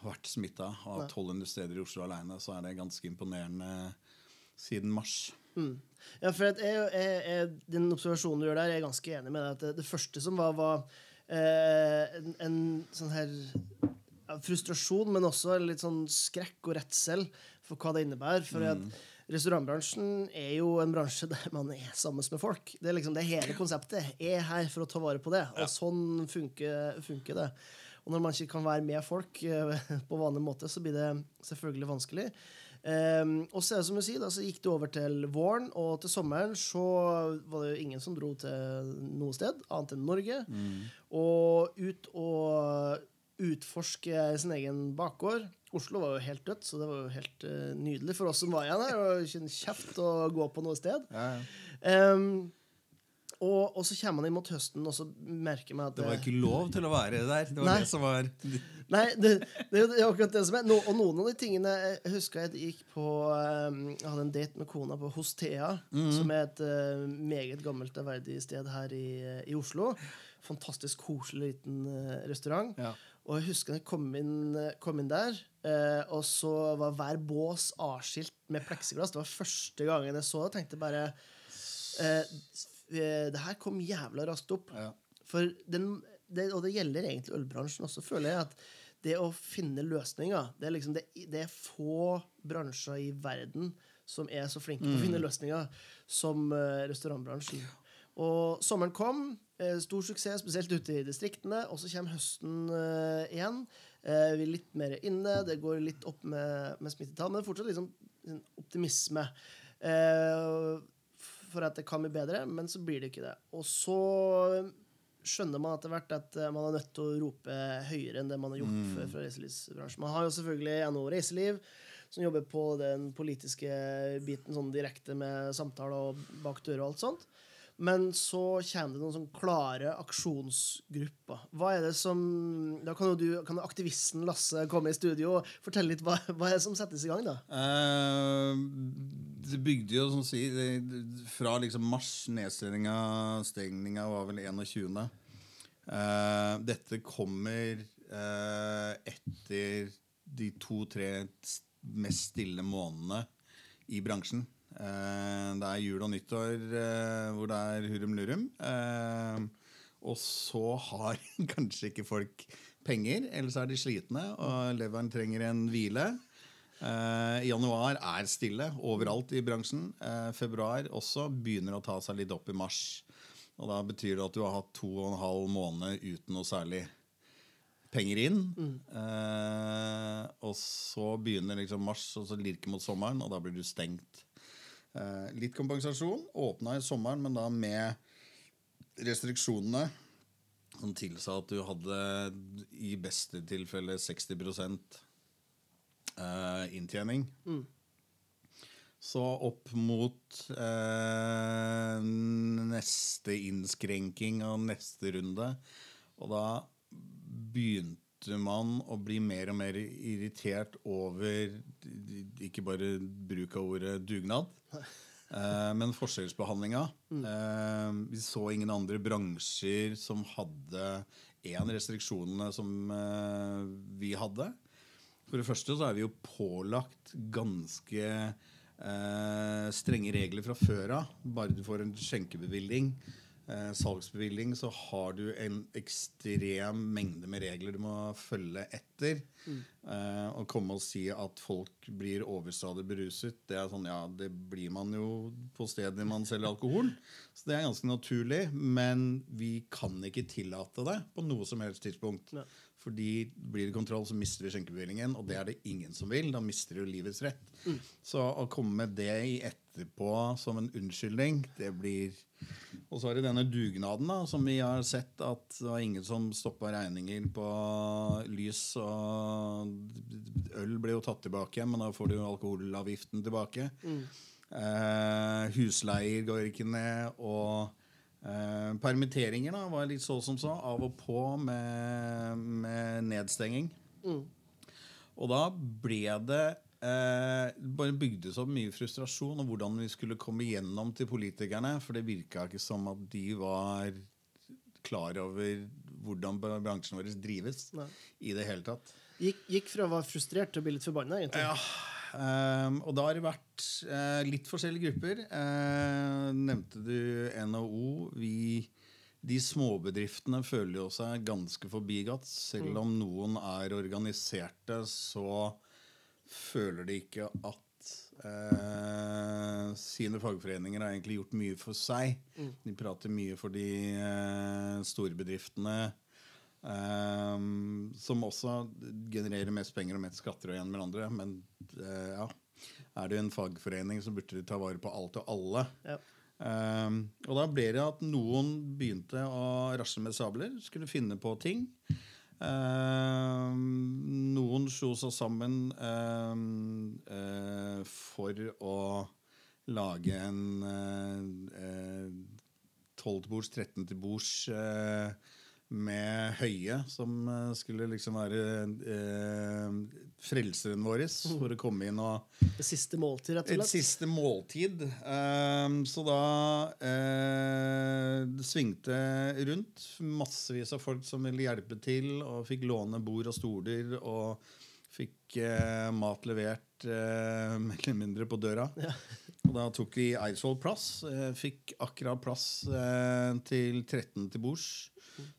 vært smitta. Av 1200 steder i Oslo alene, så er det ganske imponerende siden mars. Ja, for jeg, jeg, jeg, Den observasjonen du gjør der, jeg er ganske enig med deg. at Det, det første som var, var eh, en, en sånn her ja, frustrasjon, men også litt sånn skrekk og redsel for hva det innebærer. For at restaurantbransjen er jo en bransje der man er sammen med folk. Det er liksom det hele konseptet. Jeg er her for å ta vare på det, og sånn funker, funker det. Og når man ikke kan være med folk eh, på vanlig måte, så blir det selvfølgelig vanskelig. Um, og så er det som du sier, da, så gikk det over til våren, og til sommeren så var det jo ingen som dro til noe sted annet enn Norge. Og ut og utforske sin egen bakgård. Oslo var jo helt dødt, så det var jo helt uh, nydelig for oss som var igjen her. Og ikke en kjeft å gå på noe sted. Ja, Um, og, og så kommer man inn mot høsten, og så merker man at Det var ikke lov til å være der. Det var Nei. det som var Nei, det, det er akkurat det som er. No, og noen av de tingene Jeg husker jeg gikk på um, Jeg hadde en date med kona på Hostea, som er et uh, meget gammelt og verdig sted her i, i Oslo. Fantastisk koselig liten uh, restaurant. Ja. Og jeg husker jeg kom inn, kom inn der, uh, og så var hver bås avskilt med pleksiglass. Det var første gangen jeg så det. tenkte bare uh, Det her kom jævla raskt opp. Ja. For den, det, og det gjelder egentlig ølbransjen også, føler jeg. at det å finne løsninger Det er, liksom, det, det er få bransjer i verden som er så flinke på å finne løsninger som uh, restaurantbransjen. Og sommeren kom. eh, Stor suksess, spesielt ute i distriktene. Og så kommer høsten uh, igjen. Eh, Vi er litt mer inne. Det går litt opp med, med smittetall, men det er fortsatt liksom optimisme. Eh, for at det kan bli bedre, men så blir det ikke det. Og så skjønner man etter hvert at eh, man er nødt til å rope høyere enn det man har gjort før fra reiselivsbransjen. Man har jo selvfølgelig NHO Reiseliv, som jobber på den politiske biten sånn direkte med samtaler og bak døra og alt sånt. Men så kommer det noen sånn klare aksjonsgrupper. Hva er det som Da kan jo du, kan aktivisten Lasse komme i studio og fortelle litt hva, hva er det som settes i gang, da? Uh, det bygde jo, som å si, fra liksom mars, nedstengninga stengninga var vel 21. Uh, dette kommer uh, etter de to-tre mest stille månedene i bransjen. Eh, det er jul og nyttår eh, hvor det er hurrum lurum. Eh, og så har kanskje ikke folk penger, ellers er de slitne, og leveren trenger en hvile. Januar er stille overalt i bransjen. Februar også begynner å ta seg litt opp i mars. Og da betyr det at du har hatt to og en halv måned uten noe særlig penger inn. Eh, og så begynner liksom mars og så lirker mot sommeren, og da blir du stengt. Eh, litt kompensasjon. Åpna i sommeren, men da med restriksjonene som tilsa at du hadde i beste tilfelle 60 eh, inntjening. Så opp mot eh, neste innskrenking og neste runde. Og da begynte man å bli mer og mer irritert over ikke bare bruk av ordet dugnad, eh, men forskjellsbehandlinga. Eh, vi så ingen andre bransjer som hadde én restriksjonene som eh, vi hadde. For det første så er vi jo pålagt ganske strenge regler fra før av. Bare du får en skjenkebevilling, eh, salgsbevilling, så har du en ekstrem mengde med regler du må følge etter. Eh, og komme og si at folk blir overstadig beruset, det er sånn, ja, det blir man jo på stedet man selger alkohol. Så det er ganske naturlig, men vi kan ikke tillate det på noe som helst tidspunkt. Ja. Fordi blir det kontroll, så mister vi skjenkebevillingen, og det er det ingen som vil. Da mister du livets rett. Så å komme med det i etterpå som en unnskyldning, det blir Og så er det denne dugnaden, da, som vi har sett at det var ingen som stoppa regninger på lys, og øl ble jo tatt tilbake men da får du jo alkoholavgiften tilbake. Eh, husleier går ikke ned, og Eh, permitteringer da, var litt så som så, av og på med, med nedstenging. Og da ble det eh, bare bygdes opp mye frustrasjon om hvordan vi skulle komme gjennom til politikerne. For det virka ikke som at de var klar over hvordan bransjen vår drives. Nei. I det hele tatt. Gikk, gikk fra å være frustrert til å bli litt forbanna. Ja, og da har det vært eh, litt forskjellige grupper. Eh, nevnte du NHO. Vi, de småbedriftene føler jo seg ganske forbigått. Selv om noen er organiserte, så føler de ikke at eh, sine fagforeninger har egentlig gjort mye for seg. De prater mye for de eh, store bedriftene. Ehm, som også genererer mest penger og mest skatter og igjen med andre. Men uh, ja, er det en fagforening, så burde de ta vare på alt og alle. Ja. Um, og da ble det at noen begynte å rasle med sabler, skulle finne på ting. Um, noen slo seg sammen eh, for å lage en tolv til bords, 13 til bords eh, med Høie, som eh, skulle liksom være eh, frelseren vår for å komme inn og Det siste måltid, rett og et slett. siste måltid. Eh, så da eh, det svingte rundt. Massevis av folk som ville hjelpe til, og fikk låne bord og stoler. Og fikk eh, mat levert eh, mer eller mindre på døra. Og da tok vi Eidsvoll plass. Eh, fikk akkurat plass eh, til 13 til bords.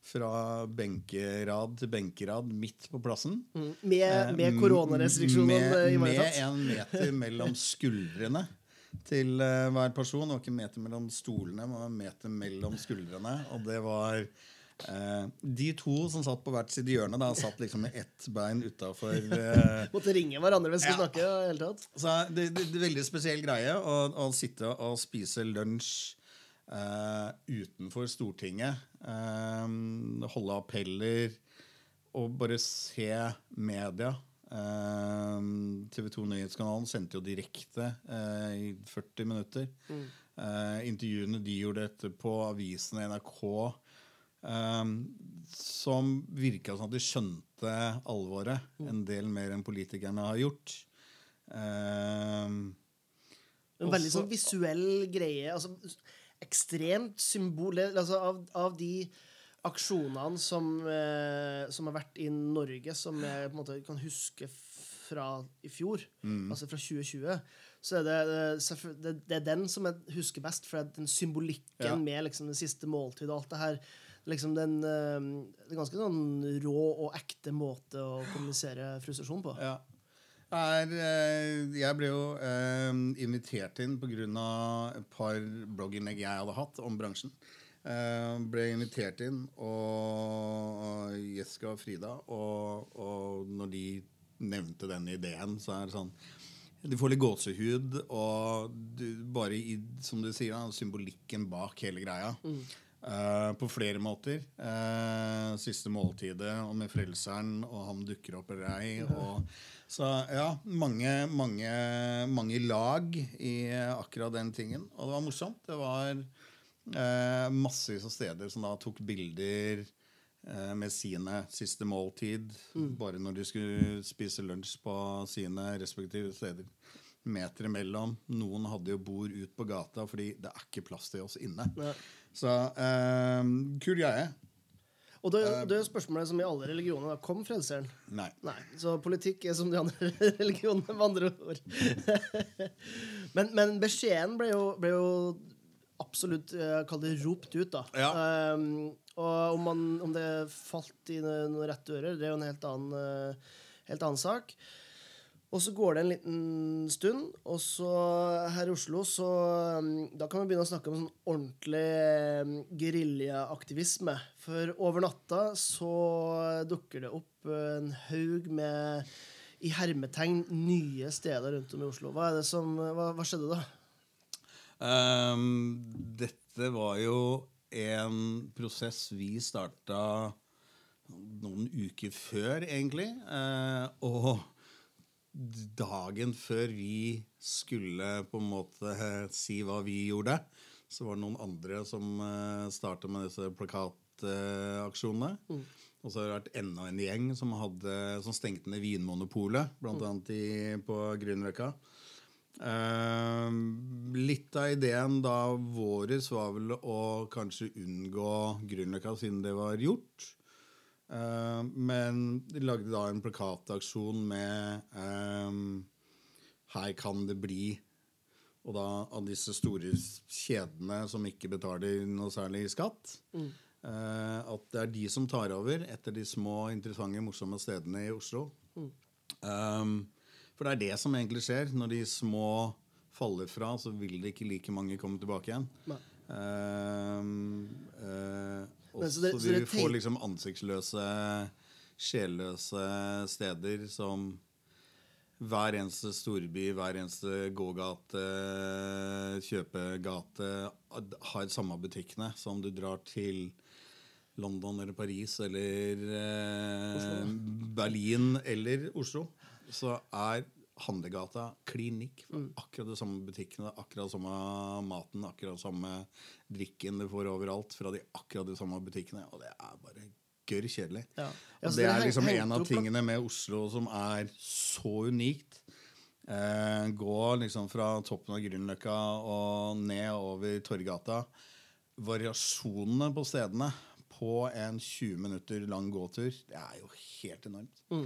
Fra benkerad til benkerad midt på plassen. Mm. Med, med Eh, koronarestriksjonene med, med en meter mellom skuldrene til eh, hver person. Det var ikke meter mellom stolene, men en meter mellom skuldrene. Og det var eh, De to som satt på hvert sitt hjørne, da, satt liksom med ett bein utafor eh, Måtte ringe hverandre hvis vi Ja. snakke. i hele tatt. Så det, det, det er veldig spesiell greie å, å sitte og spise lunsj eh, utenfor Stortinget. eh, holde appeller og bare se media. Eh, TV 2 Nyhetskanalen sendte jo direkte eh, i 40 minutter. Eh, intervjuene de gjorde etterpå, avisene, NRK. eh, som virka som at de skjønte alvoret en del mer enn politikerne har gjort. Eh, En veldig Også- sånn visuell greie. Altså, ekstremt symbol altså, av, av de aksjonene som, eh, som har vært i Norge, som jeg på en måte kan huske fra i fjor, altså fra 2020, så er det, eh, det, det er den som jeg husker best. For den symbolikken Ja. med liksom, det siste måltid og alt det her liksom den, eh, Det er ganske sånn rå og ekte måte å kommunisere frustrasjon på. Ja. Er, eh, jeg ble jo eh, invitert inn pga. et par blogginnlegg jeg hadde hatt om bransjen. Eh, ble invitert inn, og, Jessica og Frida, og, og når de nevnte den ideen, så er det sånn Du får litt gåsehud, og du, bare i, som du sier, da, symbolikken bak hele greia. Eh, på flere måter. Uh, siste måltidet og med Frelseren, og han dukker opp eller ei. Og, så ja, mange, mange, mange lag i akkurat den tingen. Og det var morsomt. Det var eh, massevis av steder som da tok bilder eh, med sine siste måltid. Bare når de skulle spise lunsj på sine respektive steder. Meter imellom. Noen hadde jo bord ut på gata fordi det er ikke plass til oss inne. Ja. Så eh, kul greie. Og det, det er spørsmålet som i alle religioner. da, Kom frelseren? Nei. Nei, så politikk er som de andre religionene, med andre ord. men, men beskjeden ble jo, ble jo absolutt eh, kall det ropt ut, da. Ja. Um, og om, man, om det falt i noen rette ører, det er jo en helt annen, eh, helt annen sak. Og så går det en liten stund, og så her i Oslo så um, Da kan vi begynne å snakke om sånn ordentlig um, geriljaaktivisme. For over natta så dukker det opp en haug med i hermetegn nye steder rundt om i Oslo. Hva, som, hva, hva skjedde da? Um, dette var jo en prosess vi starta noen uker før, egentlig. Uh, og dagen før vi skulle på en måte eh, si hva vi gjorde, så var det noen andre som uh, starta med disse plakataksjonene. Og så har det vært enda en gjeng som, hadde, som stengte ned Vinmonopolet, blant annet på Grünerløkka. Eh, litt av ideen da våres var vel å kanskje unngå Grünerløkka siden det var gjort. Eh, men de lagde da en plakataksjon med um, 'Her kan det bli' Og da av disse store kjedene som ikke betaler noe særlig skatt. Eh, at det er de som tar over etter de små, interessante, morsomme stedene i Oslo. Um, for det er det som egentlig skjer. Når de små faller fra, så vil det ikke like mange komme tilbake igjen. Nei. Um, eh, Men så det- så vi får liksom ansiktsløse, sjelløse steder som hver eneste storby, hver eneste gågate, kjøpegate har samme butikkene som du drar til London eller Paris eller eh, Berlin eller Oslo. Så er handlegata klinikk. for Akkurat de samme butikkene, akkurat samme maten, akkurat samme drikken du får overalt fra de akkurat de samme butikkene. Og det er bare gørr kjedelig. Ja. Ja, det dere er liksom en av tingene med Oslo som er så unikt. Eh, gå liksom fra toppen av Grünerløkka og ned over Torgata. Variasjonene på stedene på en 20 minutter lang gåtur, det er jo helt enormt. Eh,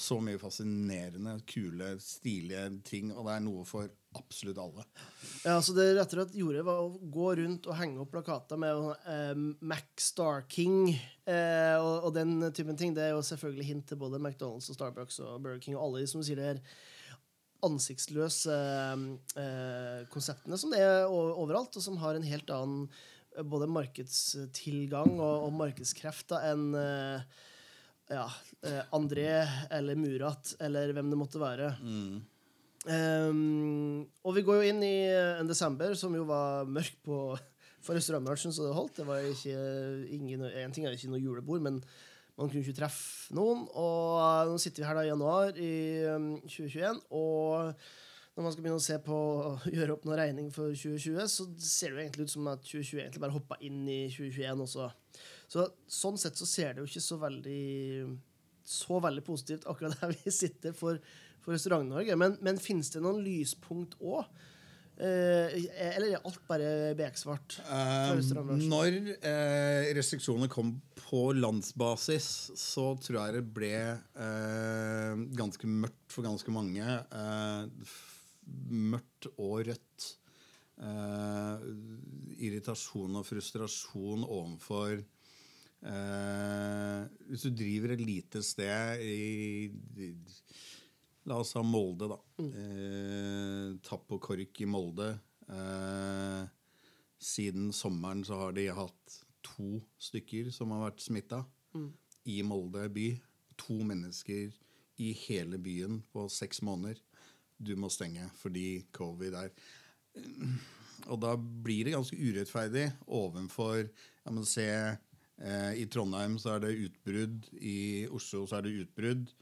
så mye fascinerende, kule, stilige ting, og det er noe for absolutt alle. Ja, så Det rett og slett gjorde, var å gå rundt og henge opp plakater med eh, Mac Star King eh, og, og, den typen ting. Det er jo selvfølgelig hint til både McDonald's og Starbucks og Burger King og alle de som sier det her ansiktsløse eh, konseptene som det er overalt, og som har en helt annen eh, både markedstilgang og, og markedskrefter enn eh, ja, eh, André eller Murat eller hvem det måtte være. Mm. Um, og vi går jo inn i en desember som jo var mørk på, for restaurantbransjen, så det holdt. Det var ikke ingen, En ting er ikke noe julebord, men man kunne ikke treffe noen. Og eh, nå sitter vi her da i januar i 2021, um, og når man skal begynne å se på gjøre opp noe regning for 2020, så ser det jo egentlig ut som at 2020 egentlig bare hoppa inn i 2021 også. Så sånn sett så ser det jo ikke så veldig så veldig positivt akkurat der vi sitter for, for Restaurant-Norge. Men, men finnes det noen lyspunkt òg? Eh, eller er alt bare beksvart? Eh, når eh, restriksjonene kom på landsbasis, så tror jeg det ble eh, ganske mørkt for ganske mange. Eh, mørkt og rødt. Eh, irritasjon og frustrasjon overfor Hvis du driver et lite sted i, i La oss ha Molde, da. Mm. Eh, tapp og kork i Molde. Eh, siden sommeren så har de hatt to stykker som har vært smitta mm. i Molde by. To mennesker i hele byen på seks måneder. Du må stenge fordi covid er Og da blir det ganske urettferdig ovenfor ja, men se, eh, I Trondheim så er det utbrudd, i Oslo så er det utbrudd.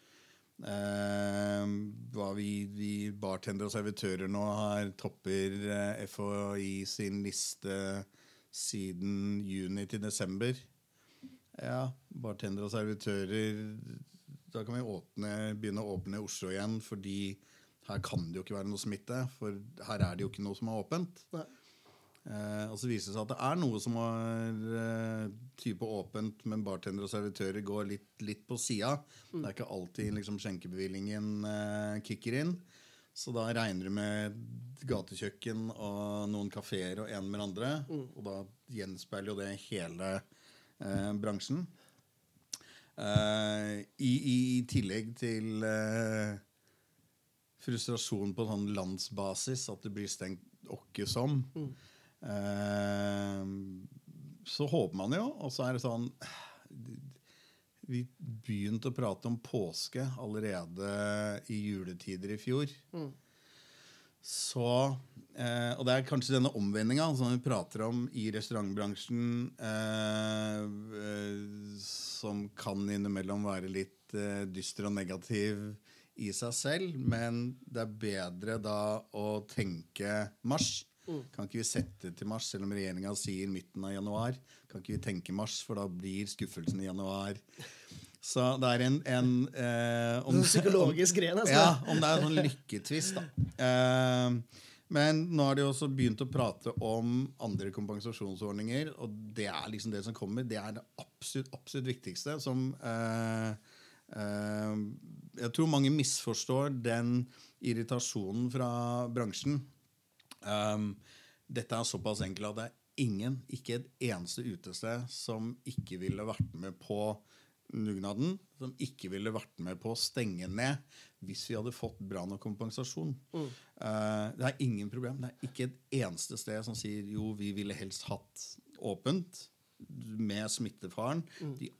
Eh, hva vi, vi bartendere og servitører nå har topper eh, FHI sin liste siden juni til desember. Ja, bartendere og servitører Da kan vi åpne, begynne å åpne Oslo igjen, fordi her kan det jo ikke være noe smitte. For her er det jo ikke noe som er åpent. Nei. Eh, og så viser det seg at det er noe som er eh, type åpent, men bartendere og servitører går litt, litt på sida. Mm. Det er ikke alltid liksom, skjenkebevillingen eh, kicker inn. Så da regner du med gatekjøkken og noen kafeer og en med andre. Mm. Og da gjenspeiler jo det hele eh, bransjen. Eh, i, i, tillegg til eh, frustrasjon på sånn landsbasis, at det blir stengt åkke som. Mm. Eh, så håper man jo, og så er det sånn Vi begynte å prate om påske allerede i juletider i fjor. Mm. Så eh, Og det er kanskje denne omvendinga som vi prater om i restaurantbransjen, eh, eh, som kan innimellom være litt eh, dyster og negativ i seg selv, men det er bedre da å tenke mars Mm. Kan ikke vi sette til mars, selv om regjeringa sier midten av januar? Kan ikke vi tenke mars, for da blir skuffelsen i januar. Så det er en, en eh, om, Psykologisk gren, altså. Ja, om det er en sånn lykketvist, da. Eh, men nå har de også begynt å prate om andre kompensasjonsordninger, og det er liksom det som kommer. Det er det absolutt, absolutt viktigste. Som eh, eh, Jeg tror mange misforstår den irritasjonen fra bransjen Um, dette er såpass enkelt at det er ingen, ikke et eneste utested, som ikke ville vært med på dugnaden, som ikke ville vært med på å stenge ned hvis vi hadde fått bra nok kompensasjon. Mm. Uh, det er ingen problem. Det er ikke et eneste sted som sier jo, vi ville helst hatt åpent med smittefaren. Mm. De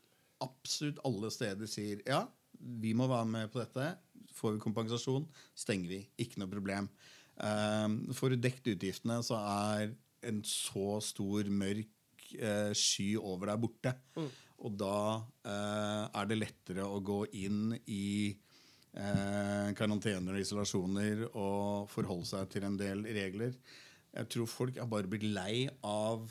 absolutt alle steder sier ja, vi må være med på dette. Får vi kompensasjon, stenger vi. Ikke noe problem. Ehm, får du dekt utgiftene, så er en så stor, mørk eh, sky over deg borte. Mm. Og da eh, er det lettere å gå inn i eh, karantener og isolasjoner og forholde seg til en del regler. Jeg tror folk er bare blitt lei av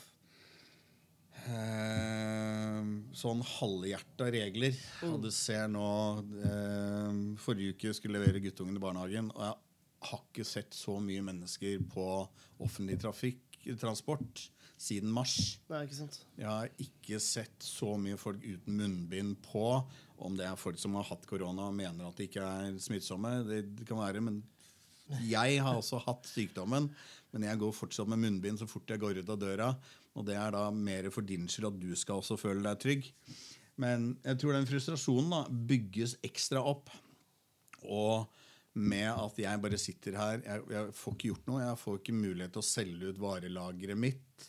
Eh, sånn halvhjerta regler. Mm. Og du ser nå eh, Forrige uke skulle levere guttungen i barnehagen, og jeg har ikke sett så mye mennesker på offentlig trafikk transport siden mars. Nei, ikke sant. Jeg har ikke sett så mye folk uten munnbind på. Om det er folk som har hatt korona og mener at de ikke er smittsomme. Det, kan være, men jeg har også hatt sykdommen. Men jeg går fortsatt med munnbind så fort jeg går ut av døra. Og det er da mer for din skyld at du skal også føle deg trygg. Men jeg tror den frustrasjonen da bygges ekstra opp. Og med at jeg bare sitter her Jeg, jeg får ikke gjort noe. Jeg får ikke mulighet til å selge ut varelageret mitt.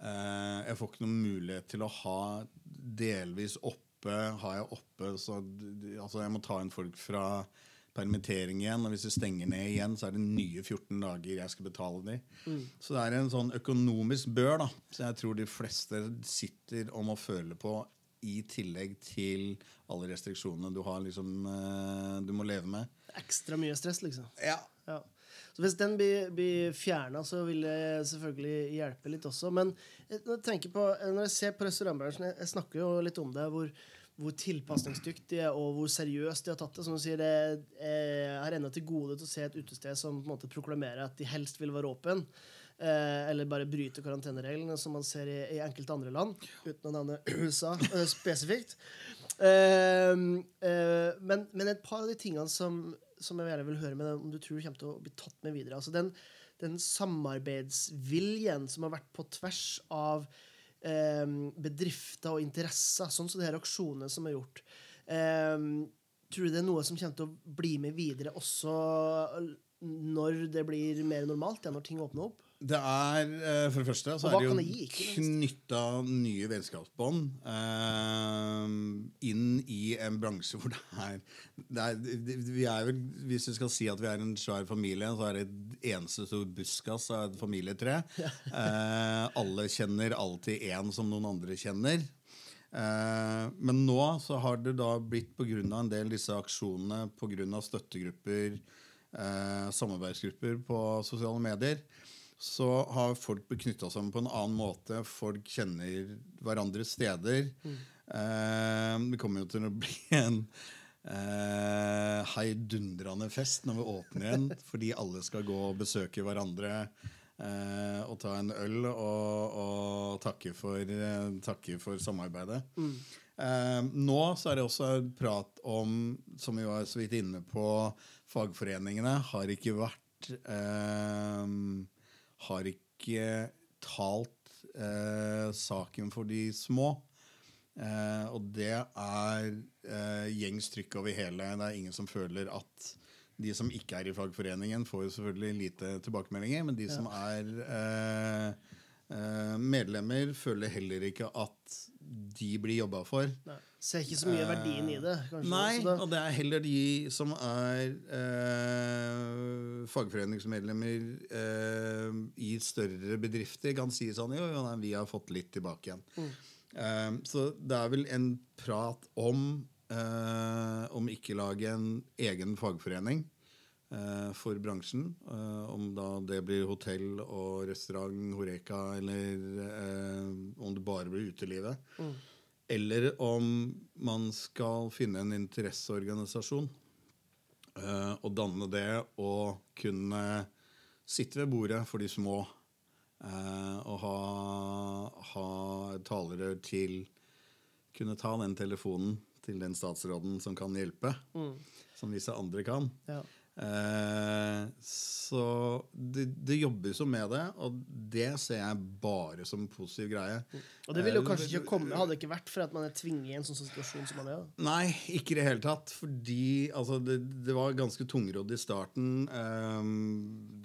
Eh, jeg får ikke noen mulighet til å ha delvis oppe Har jeg oppe så altså Jeg må ta inn folk fra permittering igjen. Og hvis det stenger ned igjen, så er det nye 14 dager jeg skal betale de. Så det er en sånn økonomisk bør da Så jeg tror de fleste sitter og må føle på i tillegg til alle restriksjonene du har liksom eh, du må leve med. Ekstra mye stress, liksom. Ja, Ja. Så hvis den blir, blir fjerna, så vil det selvfølgelig hjelpe litt også. Men jeg, når jeg, tenker på, når jeg ser på restaurantbransjen, jeg, jeg snakker jo litt om det, hvor, hvor tilpasningsdyktige og hvor seriøst de har tatt det. Som du sier, det jeg har ennå til gode til å se et utested som på en måte proklamerer at de helst vil være åpen. Eh, eller bare bryte karantenereglene, som man ser i, i enkelte andre land. Uten å nevne USA eh, spesifikt. Eh, eh, men, men et par av de tingene som, som jeg gjerne vil høre med deg, om du tror kommer til å bli tatt med videre. Altså den, den samarbeidsviljen som har vært på tvers av eh, bedrifter og interesser, sånn som de her aksjonene som er gjort. Eh, tror du det er noe som kommer til å bli med videre også når det blir mer normalt, ja, når ting åpner opp? Det er, eh, For det første så er det jo knytta nye vennskapsbånd eh, inn i en bransje hvor det er, det er vi er vel, Hvis du skal si at vi er en svær familie, så er det et eneste stor buskas av et familietre. Eh, alle kjenner alltid en som noen andre kjenner. Eh, men nå så har det da blitt pga. en del disse aksjonene, pga. støttegrupper, eh, samarbeidsgrupper på sosiale medier, så har folk beknytta knytta sammen på en annen måte. Folk kjenner hverandres steder. Eh, det kommer jo til å bli en eh, heidundrende fest når vi åpner igjen, fordi alle skal gå og besøke hverandre eh, og ta en øl og, og takke, for, eh, takke for samarbeidet. Eh, nå så er det også prat om, som vi var så vidt inne på, fagforeningene har ikke vært eh, Har ikke talt eh, saken for de små. Eh, og det er eh, gjengs trykk over hele. Det er ingen som føler at de som ikke er i fagforeningen, får jo selvfølgelig lite tilbakemeldinger, men de som er eh, eh, medlemmer, føler heller ikke at de blir jobba for. Nei. Ser ikke så mye verdien i det. kanskje. Nei, det. og det er heller de som er eh, fagforeningsmedlemmer eh, i større bedrifter, kan si sånn Jo, jo, nei, vi har fått litt tilbake igjen. Eh, så det er vel en prat om eh, om ikke lage en egen fagforening eh, for bransjen. eh, om da det blir hotell og restaurant, Horeka, eller eh, om det bare blir utelivet. Eller om man skal finne en interesseorganisasjon uh, og danne det og kunne sitte ved bordet for de små uh, og ha, ha talere til Kunne ta den telefonen til den statsråden som kan hjelpe, som visse andre kan. Ja. Eh, så det, det jobbes jo med det, og det ser jeg bare som en positiv greie. Og det ville jo Eh, kanskje ikke komme hadde det ikke vært for at man er tvinget i en sånn situasjon som man er. da. Nei, ikke i det hele tatt. Fordi altså, det, det var ganske tungrodd i starten. Ehm,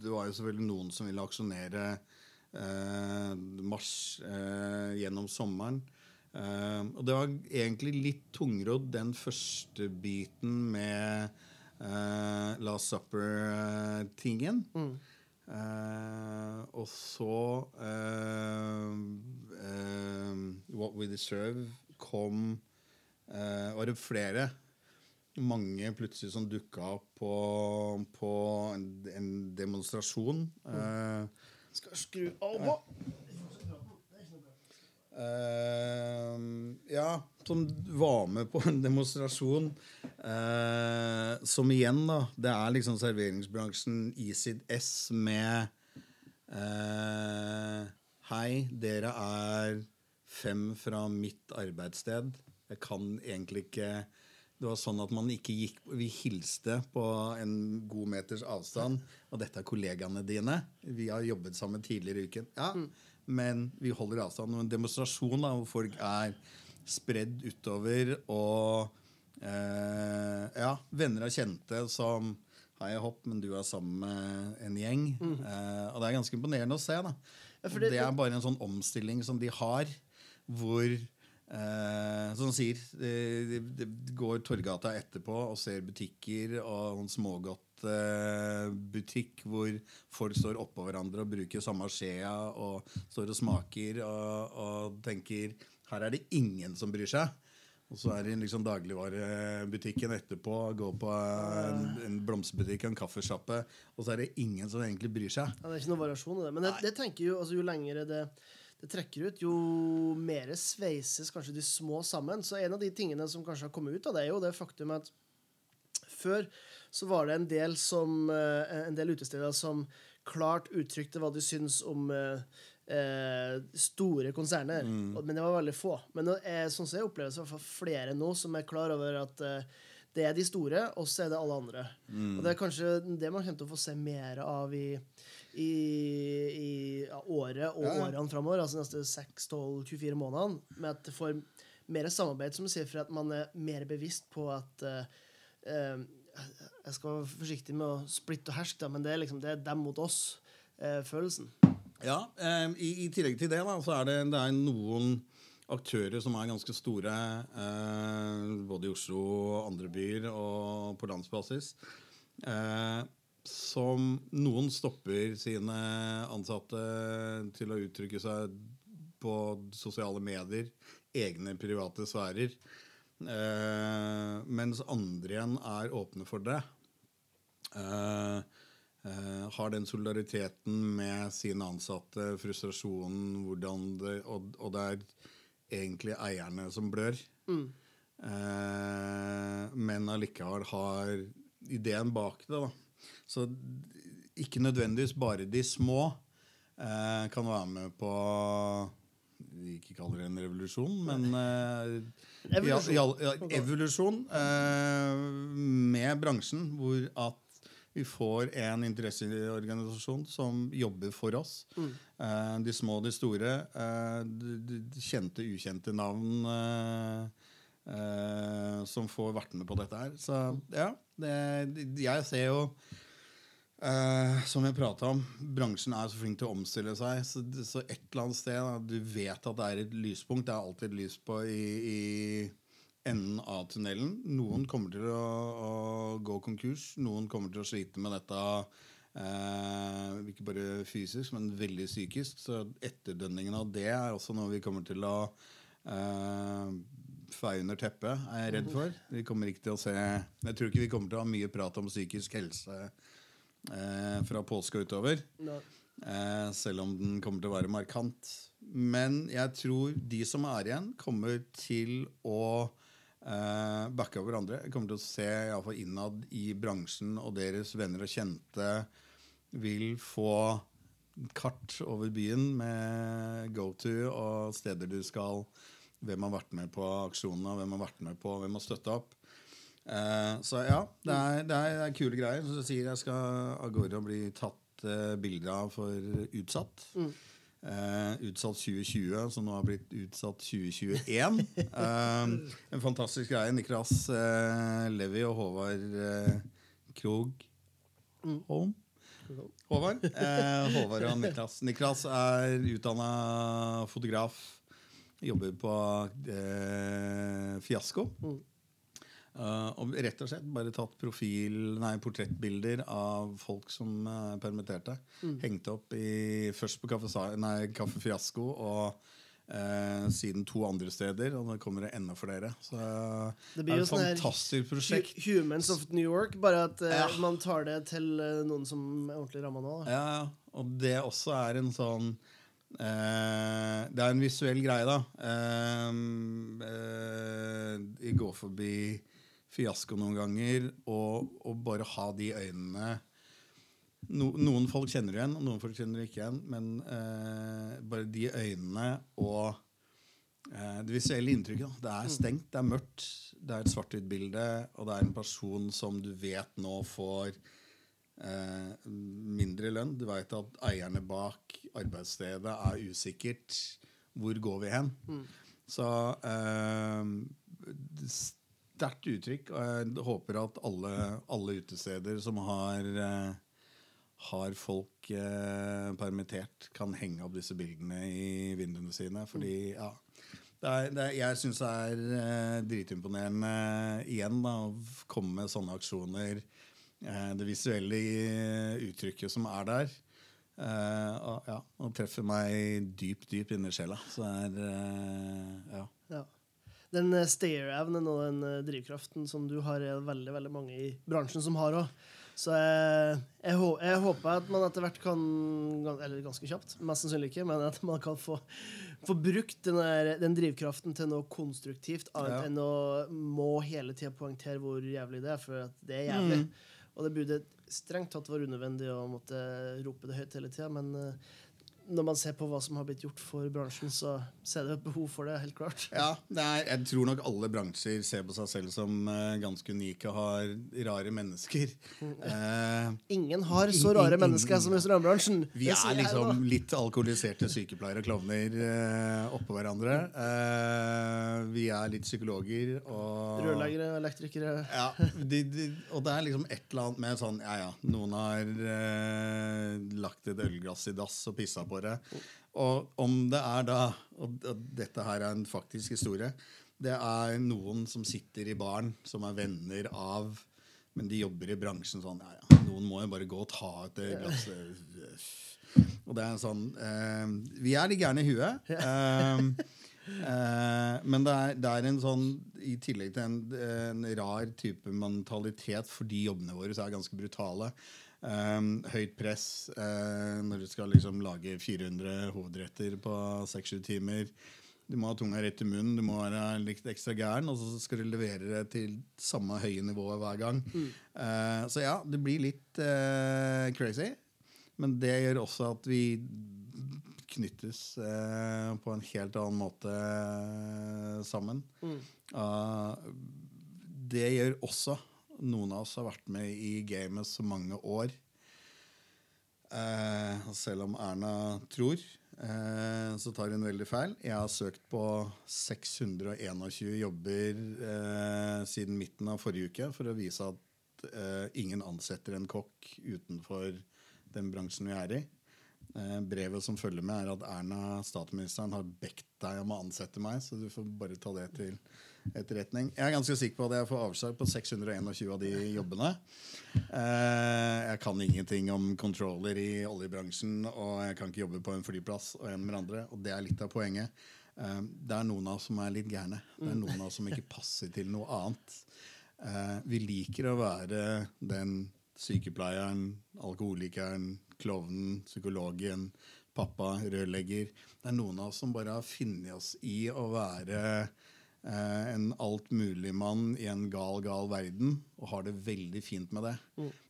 det var jo selvfølgelig noen som ville aksjonere eh, mars eh, gjennom sommeren. Og det var egentlig litt tungrodd den første biten med eh, Last Supper-tingen. Eh, og så eh, What We Deserve kom uh, Var det flere? Mange plutselig som dukka opp på, på en, en demonstrasjon. Eh, Skal skru av Eh, ja, som var med på en demonstrasjon. eh, som igjen, da Det er liksom serveringsbransjen i sitt ess med Eh, hei, dere er fem fra mitt arbeidssted. Jeg kan egentlig ikke Det var sånn at man ikke gikk Vi hilste på en god meters avstand. Og dette er kollegaene dine. Vi har jobbet sammen tidligere i uken. Ja, men vi holder avstand. Og en demonstrasjon da, hvor folk er spredd utover og eh, Ja, venner og kjente som Hei, hopp, men du er sammen med en gjeng. Eh, og det er ganske imponerende å se. da. Ja, det- det er bare en sånn omstilling som de har, hvor eh, Som han sier, de, de, de går Torgata etterpå og ser butikker og en smågodt eh, butikk hvor folk står oppå hverandre og bruker samme skjea og står og smaker og, og tenker her er det ingen som bryr seg. Og så er det liksom dagligvarebutikken etterpå, gå på en, en blomsterbutikk, en kaffesjappe, og så er det ingen som egentlig bryr seg. Ja, det er ikke noen variasjon i det. Men det, det tenker jo, altså, jo lengre det, det trekker ut, jo mer sveises kanskje de små sammen. Så en av de tingene som kanskje har kommet ut av det, er jo det faktum at før så var det en del, som, eh, en del utesteder som klart uttrykte hva de syns om eh, eh, store konserner. Mm. Men det var veldig få. Men nå er, sånn som jeg opplever det, er flere nå som er klar over at eh, det er de store, og så er det alle andre. Og det er kanskje det man kommer til å få se mer av i, i, i ja, året og Ja, årene framover, altså neste 6-12-24 månedene, med at det får mer samarbeid, som du sier, for at man er mer bevisst på at eh, eh, Jeg skal være forsiktig med å splitte og herske, men det er liksom det er dem mot oss-følelsen. Ja, eh, i, I tillegg til det da, så er det, det er noen aktører som er ganske store, eh, både i Oslo og andre byer og på landsbasis, eh, som noen stopper sine ansatte til å uttrykke seg på sosiale medier, egne private sfærer, eh, mens andre igjen er åpne for det. Eh, har den solidariteten med sine ansatte, frustrasjonen, hvordan det, og, og det er egentlig eierne som blør. Eh, men allikevel har ideen bak det. da. Så ikke nødvendigvis bare de små eh, kan være med på vi ikke kaller det en revolusjon, men eh, Evolusjon. Ja, ja, ja, evolusjon eh, med bransjen, hvor at vi får en interesseorganisasjon som jobber for oss. Eh, de små og de store. Eh, de, kjente, ukjente navn eh, eh, som får vært med på dette her. Så ja, det, jeg ser jo som jeg prata om, bransjen er så flink til å omstille seg. Så, så et eller annet sted da, Du vet at det er et lyspunkt. Det er alltid et lys på i, i enden av tunnelen. Noen kommer til å, å gå konkurs. Noen kommer til å slite med dette eh, ikke bare fysisk, men veldig psykisk. Så etterdønningen av det er også noe vi kommer til å eh, feie under teppet, er jeg redd for. Vi kommer ikke til å se Jeg tror ikke vi kommer til å ha mye prat om psykisk helse eh, fra påske utover. Eh, selv om den kommer til å være markant. Men jeg tror de som er igjen, kommer til å eh, backe hverandre. Jeg kommer til å se iallfall innad i bransjen og deres venner og kjente vil få kart over byen med go to og steder du skal Hvem har vært med på aksjonene, hvem har vært med på, hvem har støtta opp. Eh, så ja, det er, det er, det er kule greier. Så jeg sier jeg skal av gårde og bli tatt eh, bilder av for utsatt. Eh, utsatt 2020, som nå har blitt utsatt 2021. Eh, en fantastisk greie. Niklas eh, Levi og Håvard Krog Holm. Håvard. Håvard og Niklas. Niklas er utdanna fotograf. Jobber på Fiasko. Eh, og rett og slett bare tatt profil, nei, portrettbilder av folk som uh, permitterte. Hengt opp i, først på Kaffe, nei, Kaffe Fiasko og uh, siden to andre steder. Og nå kommer det enda flere. Så Det blir er jo et sånn fantastisk prosjekt. Humans of New York, bare at Ja. man tar det til noen som er ordentlig ramma nå. Da. Ja, ja. og det også er en sånn Uh, Det er en visuell greie, da. Uh, uh, jeg går forbi fiasko noen ganger, og, og bare ha de øynene no, Noen folk kjenner igjen, og noen folk kjenner ikke igjen. Men eh, bare de øynene og eh, det visuelle inntrykket. Da. Det er stengt, det er mørkt, det er et svart-hvitt-bilde, og det er en person som du vet nå får eh, mindre lønn. Du veit at eierne bak arbeidsstedet er usikkert. Hvor går vi hen? Så eh, sterkt uttrykk. Og jeg håper at alle, alle utesteder som har, eh, har folk eh, permittert, kan henge opp disse bildene i vinduene sine. Fordi, ja det er, det er, Jeg syns det er eh, dritimponerende igjen da, å komme med sånne aksjoner. Eh, det visuelle uttrykket som er der. Eh, og, ja, og treffer meg dypt, dypt inni sjela. Så det er eh, ja. Ja. Den eh, stayer-evnen og den eh, drivkraften som du har, er veldig veldig mange i bransjen som har òg. Så jeg, jeg, jeg håper at man etter hvert kan Eller ganske kjapt, mest sannsynlig ikke, men at man kan få, få brukt den, der, den drivkraften til noe konstruktivt, annet Ja. enn å må hele tida poengtere hvor jævlig det er, for at det er jævlig. Og det burde strengt tatt være unødvendig å måtte rope det høyt hele tida, men eh, når man ser på hva som har blitt gjort for bransjen, så, så er det et behov for det, helt klart. Ja, er, jeg tror nok alle bransjer ser på seg selv som uh, ganske unike og har rare mennesker. Uh, Ingen har så rare Ingen- mennesker som restaurantbransjen. vi Det er liksom litt alkoholiserte sykepleiere og klovner uh, oppå hverandre. Vi er litt psykologer og Rørleggere, elektrikere Ja, de, de, og det er liksom et eller annet med sånn Ja, ja, noen har lagt et ølglass i dass og pissa på det. Og om det er da Og, dette her er en faktisk historie. Det er noen som sitter i baren, som er venner av Men de jobber i bransjen sånn Ja, ja, noen må jo bare gå og ta etter glasset. Og det er en sånn eh, Vi er litt gærne i huet. Eh, Eh, men det er, det er en sånn I tillegg til en, en rar type mentalitet fordi jobbene våre så er ganske brutale. Eh, høyt press uh, når du skal liksom lage 400 hovedretter på 6-7 timer. Du må ha tunga rett i munnen, du må være litt ekstra gæren, og så skal du levere det til samme høye nivået hver gang. Eh, så ja, det blir litt uh, crazy. Men det gjør også at vi knyttes på en helt annen måte sammen. Ah, det gjør også Noen av oss har vært med i gamet så mange år. Eh, selv om Erna tror, eh, så tar hun veldig feil. Jeg har søkt på 621 jobber eh, siden midten av forrige uke for å vise at eh, ingen ansetter en kokk utenfor den bransjen vi er i. Eh, brevet som følger med, er at Erna, statsministeren, har bedt deg om å ansette meg, så du får bare ta det til etterretning. Jeg er ganske sikker på at jeg får avslag på 621 av de jobbene. Eh, jeg kan ingenting om controller i oljebransjen, og jeg kan ikke jobbe på en flyplass og en med andre, og det er litt av poenget. Eh, det er noen av oss som er litt gærne. Det er noen av oss som ikke passer til noe annet. Eh, vi liker å være den sykepleieren, alkoholikeren, klovnen, psykologen, pappa, rørlegger. Det er noen av oss som bare har funnet oss i å være eh, en altmuligmann i en gal, gal verden, og har det veldig fint med det.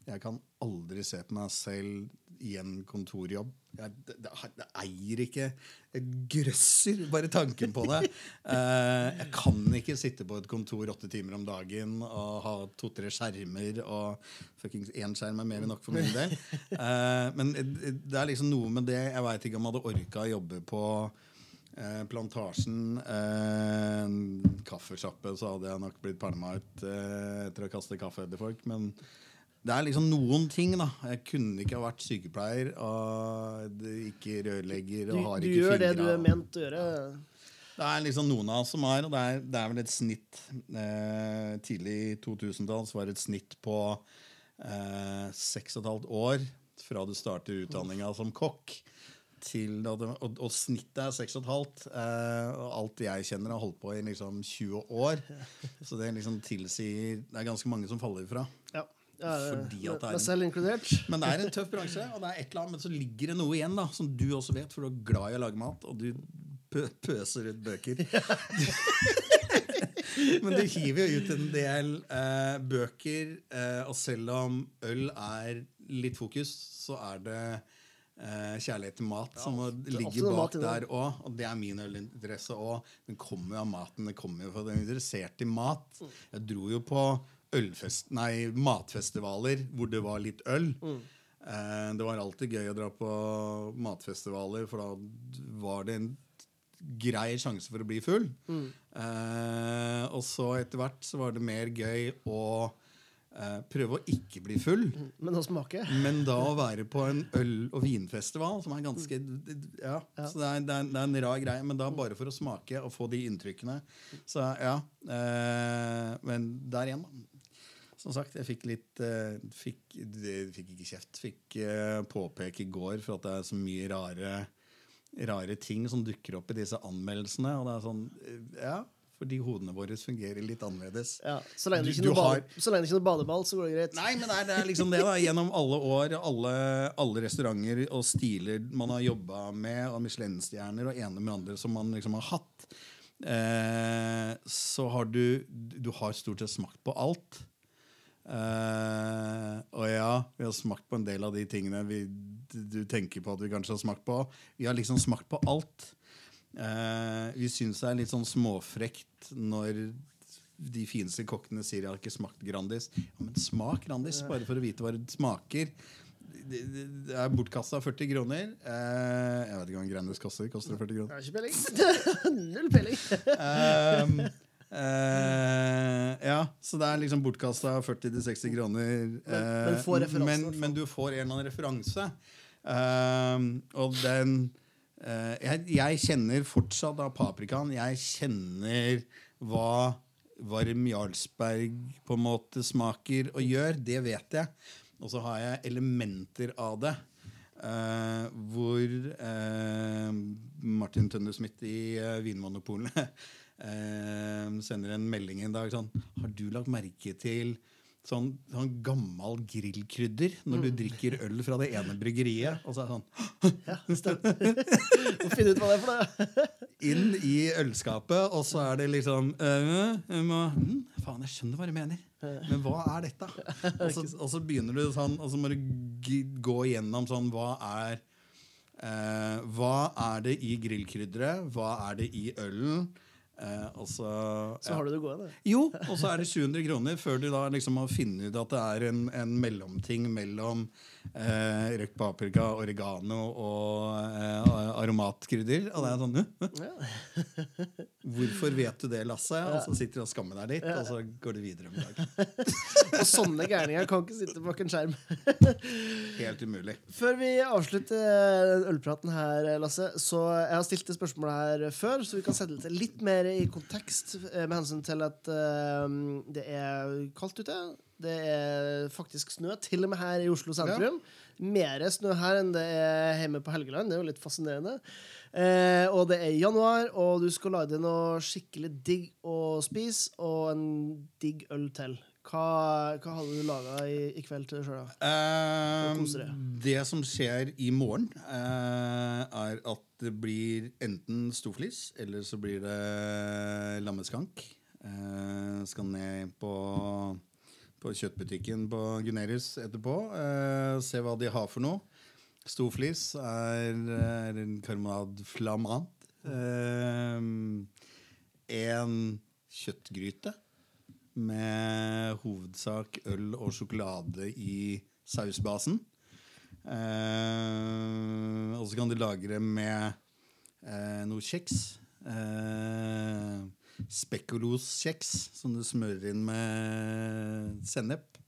Jeg kan aldri se på meg selv i en kontorjobb. Jeg, det, det, det eier ikke Jeg grøsser bare tanken på det. Eh, jeg kan ikke sitte på et kontor åtte timer om dagen og ha to-tre skjermer. Og fuckings én skjerm er mer enn nok for min del. Eh, men det er liksom noe med det Jeg veit ikke om jeg hadde orka å jobbe på eh, Plantasjen, eh, kaffesjappe, så hadde jeg nok blitt pælma ut eh, etter å kaste kaffe etter folk. Men det er liksom noen ting, da. Jeg kunne ikke ha vært sykepleier og ikke rørlegger Du, og har du ikke gjør det du er ment å gjøre. Det er liksom noen av oss som er, og det er, det er vel et snitt eh, Tidlig 2000-tall så var det et snitt på eh, seks og et halvt år fra du starter utdanninga som kokk. Til, og, og snittet er seks og et halvt. Eh, alt jeg kjenner, har holdt på i liksom 20 år. Så det liksom tilsier Det er ganske mange som faller ifra. Ja. Ja, Fordi at det er en- selv inkludert. Men det er en tøff bransje, og det er et eller annet, men så ligger det noe igjen, da, som du også vet, for du er glad i å lage mat, og du pø pøser ut bøker. Men du hiver jo ut en del eh, bøker, eh, og selv om øl er litt fokus, så er det kjærlighet til mat som ligger er bak der òg. Og det er min ølinteresse òg. Den kommer jo av maten. Den kommer jo fra den er interessert i mat. Jeg dro jo på ølfest, nei, matfestivaler hvor det var litt øl. Eh, det var alltid gøy å dra på matfestivaler, for da var det en grei sjanse for å bli full. Eh, og så etter hvert så var det mer gøy å eh, prøve å ikke bli full. Men å smake Men da å være på en øl- og vinfestival, som er ganske Ja, så det er, det, er, det er en rar greie, men da bare for å smake og få de inntrykkene. Så ja. Eh, men der igjen, da. Som sagt, jeg fikk litt eh, fikk, fikk ikke kjeft. Fikk eh, påpeke i går for at det er så mye rare, rare ting som dukker opp i disse anmeldelsene. Og det er sånn eh, Ja, fordi hodene våre fungerer litt annerledes. ja, så, lenge Du- du har- så lenge det ikke er noe badeball, så går det greit. Nei, men det er, det er liksom det da Gjennom alle år, alle, alle restauranter og stiler man har jobba med, og Michelin-stjerner og ene med andre som man liksom har hatt, eh, så har du Du har stort sett smakt på alt. Eh, og ja, vi har smakt på en del av de tingene vi, du tenker på at vi kanskje har smakt på. Vi har liksom smakt på alt. Eh, vi syns det er litt sånn småfrekt når de fineste kokkene sier 'jeg har ikke smakt Grandis'. Ja, men smak Grandis, bare for å vite hva det smaker. Det, det, det er bortkasta 40 kroner. Eh, jeg vet ikke hva en Grandis koster. Koster det 40 kroner? Jeg har ikke peiling. Null peiling. um, Uh, ja, så det er liksom bortkasta 40-60 kroner. men eh, får men, men du får en eller annen referanse. Ehm, og den eh, jeg, jeg kjenner fortsatt av paprikaen. Jeg kjenner hva varm Jarlsberg på en måte smaker og gjør. Det vet jeg. Og så har jeg elementer av det. eh, hvor eh, Martin Tønne Smith i uh, Vinmonopolet eh, sender en melding en dag sånn Har du lagt merke til sånn, sånn gammel grillkrydder når du drikker øl fra det ene bryggeriet? Og så er det sånn Må finne ut hva det er for noe. inn i ølskapet, og så er det liksom øh, hm, Faen, jeg skjønner hva du mener, men hva er dette? Og så, og så begynner du sånn, og så må du gå igjennom sånn Hva er eh, Hva er det i grillkrydderet? Hva er det i ølen? Eh, også, Så har du det gående. jo, og så er det 700 kroner før du da liksom har funnet ut at det er en, en mellomting mellom eh, røkt paprika, oregano og eh, aromatkrydder. Og det er sånn «Hæ? Ja. Hvorfor vet du det, Lasse? Og så sitter du og skammer deg litt, og så går du videre om dagen. Og sånne gærninger kan ikke sitte bak en skjerm. Helt umulig. Før vi avslutter ølpraten her, Lasse, så jeg har stilt det spørsmålet her før, så vi kan sette det litt mer i kontekst eh, med hensyn til at uh, det er kaldt ute. Det er faktisk snø, til og med her i Oslo sentrum. Mer snø her enn det er hjemme på Helgeland. Det er jo litt fascinerende. Eh, og det er januar, og du skal lage noe skikkelig digg å spise, og en digg øl til. Hva, hva hadde du laga i, i kveld til deg sjøl? Eh, det som skjer i morgen, eh, er at det blir enten storflis, eller så blir det lammeskank. Eh, skal ned på, på kjøttbutikken på Gunerius etterpå. Eh, se hva de har for noe. Storflis er, er en karmad flamant. Eh, en kjøttgryte med hovedsak øl og sjokolade i sausbasen. Eh, og så kan de lagre med eh, noe kjeks. Eh, Spekkuloskjeks som du smører inn med sennep.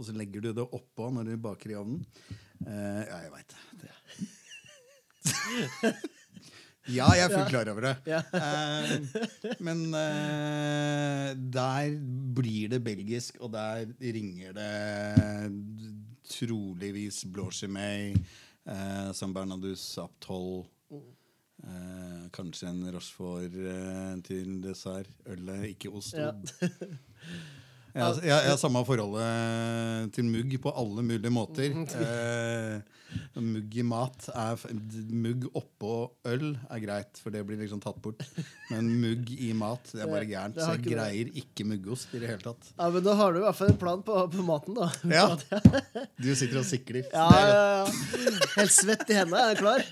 Og så legger du det oppå når du baker i ovnen. Eh, ja, jeg veit det. ja, jeg er fullt klar over det. Eh, men eh, der blir det belgisk, og der ringer det troligvis Blåskjemei, som Bernadus Bernardus, Aptoll eh, Kanskje en Rochefort eh, til dessert. Ølet, ikke ost. Ja. Jeg, jeg har samme forholdet til mugg på alle mulige måter. Eh, Mugg i mat er, Mugg oppå øl er greit, for det blir liksom tatt bort. Men mugg i mat, det er bare gærent. Så jeg greier ikke muggost i det hele tatt. Ja, men da har du i hvert fall en plan på, på maten, da. Ja. Du sitter og sikler. Ja, ja, ja. Helt svett i hendene. Er du klar?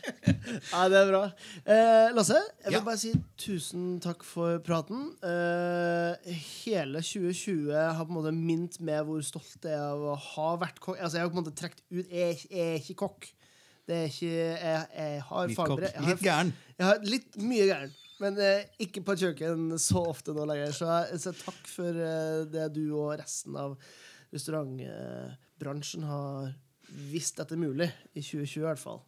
Ja, det er bra. Eh, Lasse, jeg vil bare si tusen takk for praten. Eh, hele 2020 har på en måte mint med hvor stolt jeg er av å ha vært kokk. Altså, jeg har på en måte trukket ut Jeg, jeg er ikke kokk. Det er ikke Jeg, jeg har har- litt gæren. Jeg har litt mye gæren, men eh, ikke på kjøkken så ofte nå lenger. Så, så takk for eh, det du og resten av restaurantbransjen har visst at det er mulig. I 2020 i hvert fall.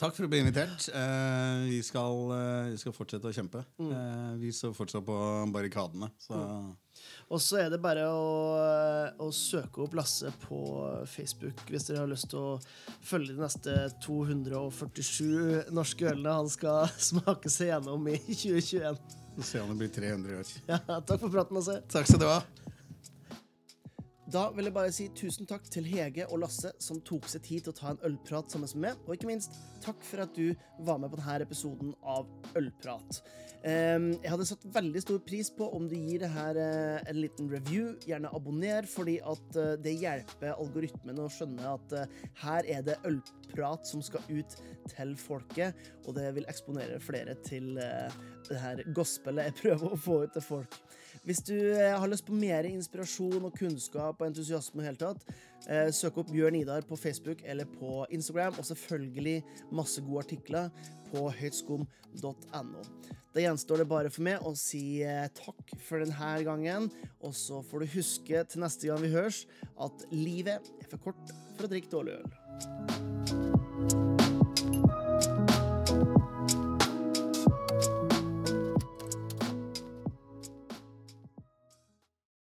Takk for å bli invitert. Eh, vi, skal, eh, vi skal fortsette å kjempe. Eh, vi står fortsatt på barrikadene. Så Og så er det bare å, å søke opp Lasse på Facebook hvis dere har lyst til å følge de neste 247 norske ølene han skal smake seg gjennom i 2021. Så ser han det blir 300 i år. Ja, takk for praten, Lasse. Takk skal du ha. Da vil jeg bare si tusen takk til Hege og Lasse som tok seg tid til å ta en ølprat sammen med meg, og ikke minst takk for at du var med på denne episoden av Ølprat. Ehm, jeg hadde satt veldig stor pris på om du gir det her eh, en liten review. Gjerne abonner, fordi at eh, det hjelper algoritmen å skjønne at eh, her er det ølprat som skal ut til folket, og det vil eksponere flere til det her gospelet jeg prøver å få ut til folk. Hvis du eh, har lyst på mer inspirasjon og kunnskap og entusiasme helt tatt, eh, søk opp Bjørn Idar på Facebook eller på Instagram, og selvfølgelig masse gode artikler på høytskum.no. Da gjenstår det bare for meg å si eh, takk for denne gangen, og så får du huske til neste gang vi høres, at livet er for kort for å drikke dårlig øl.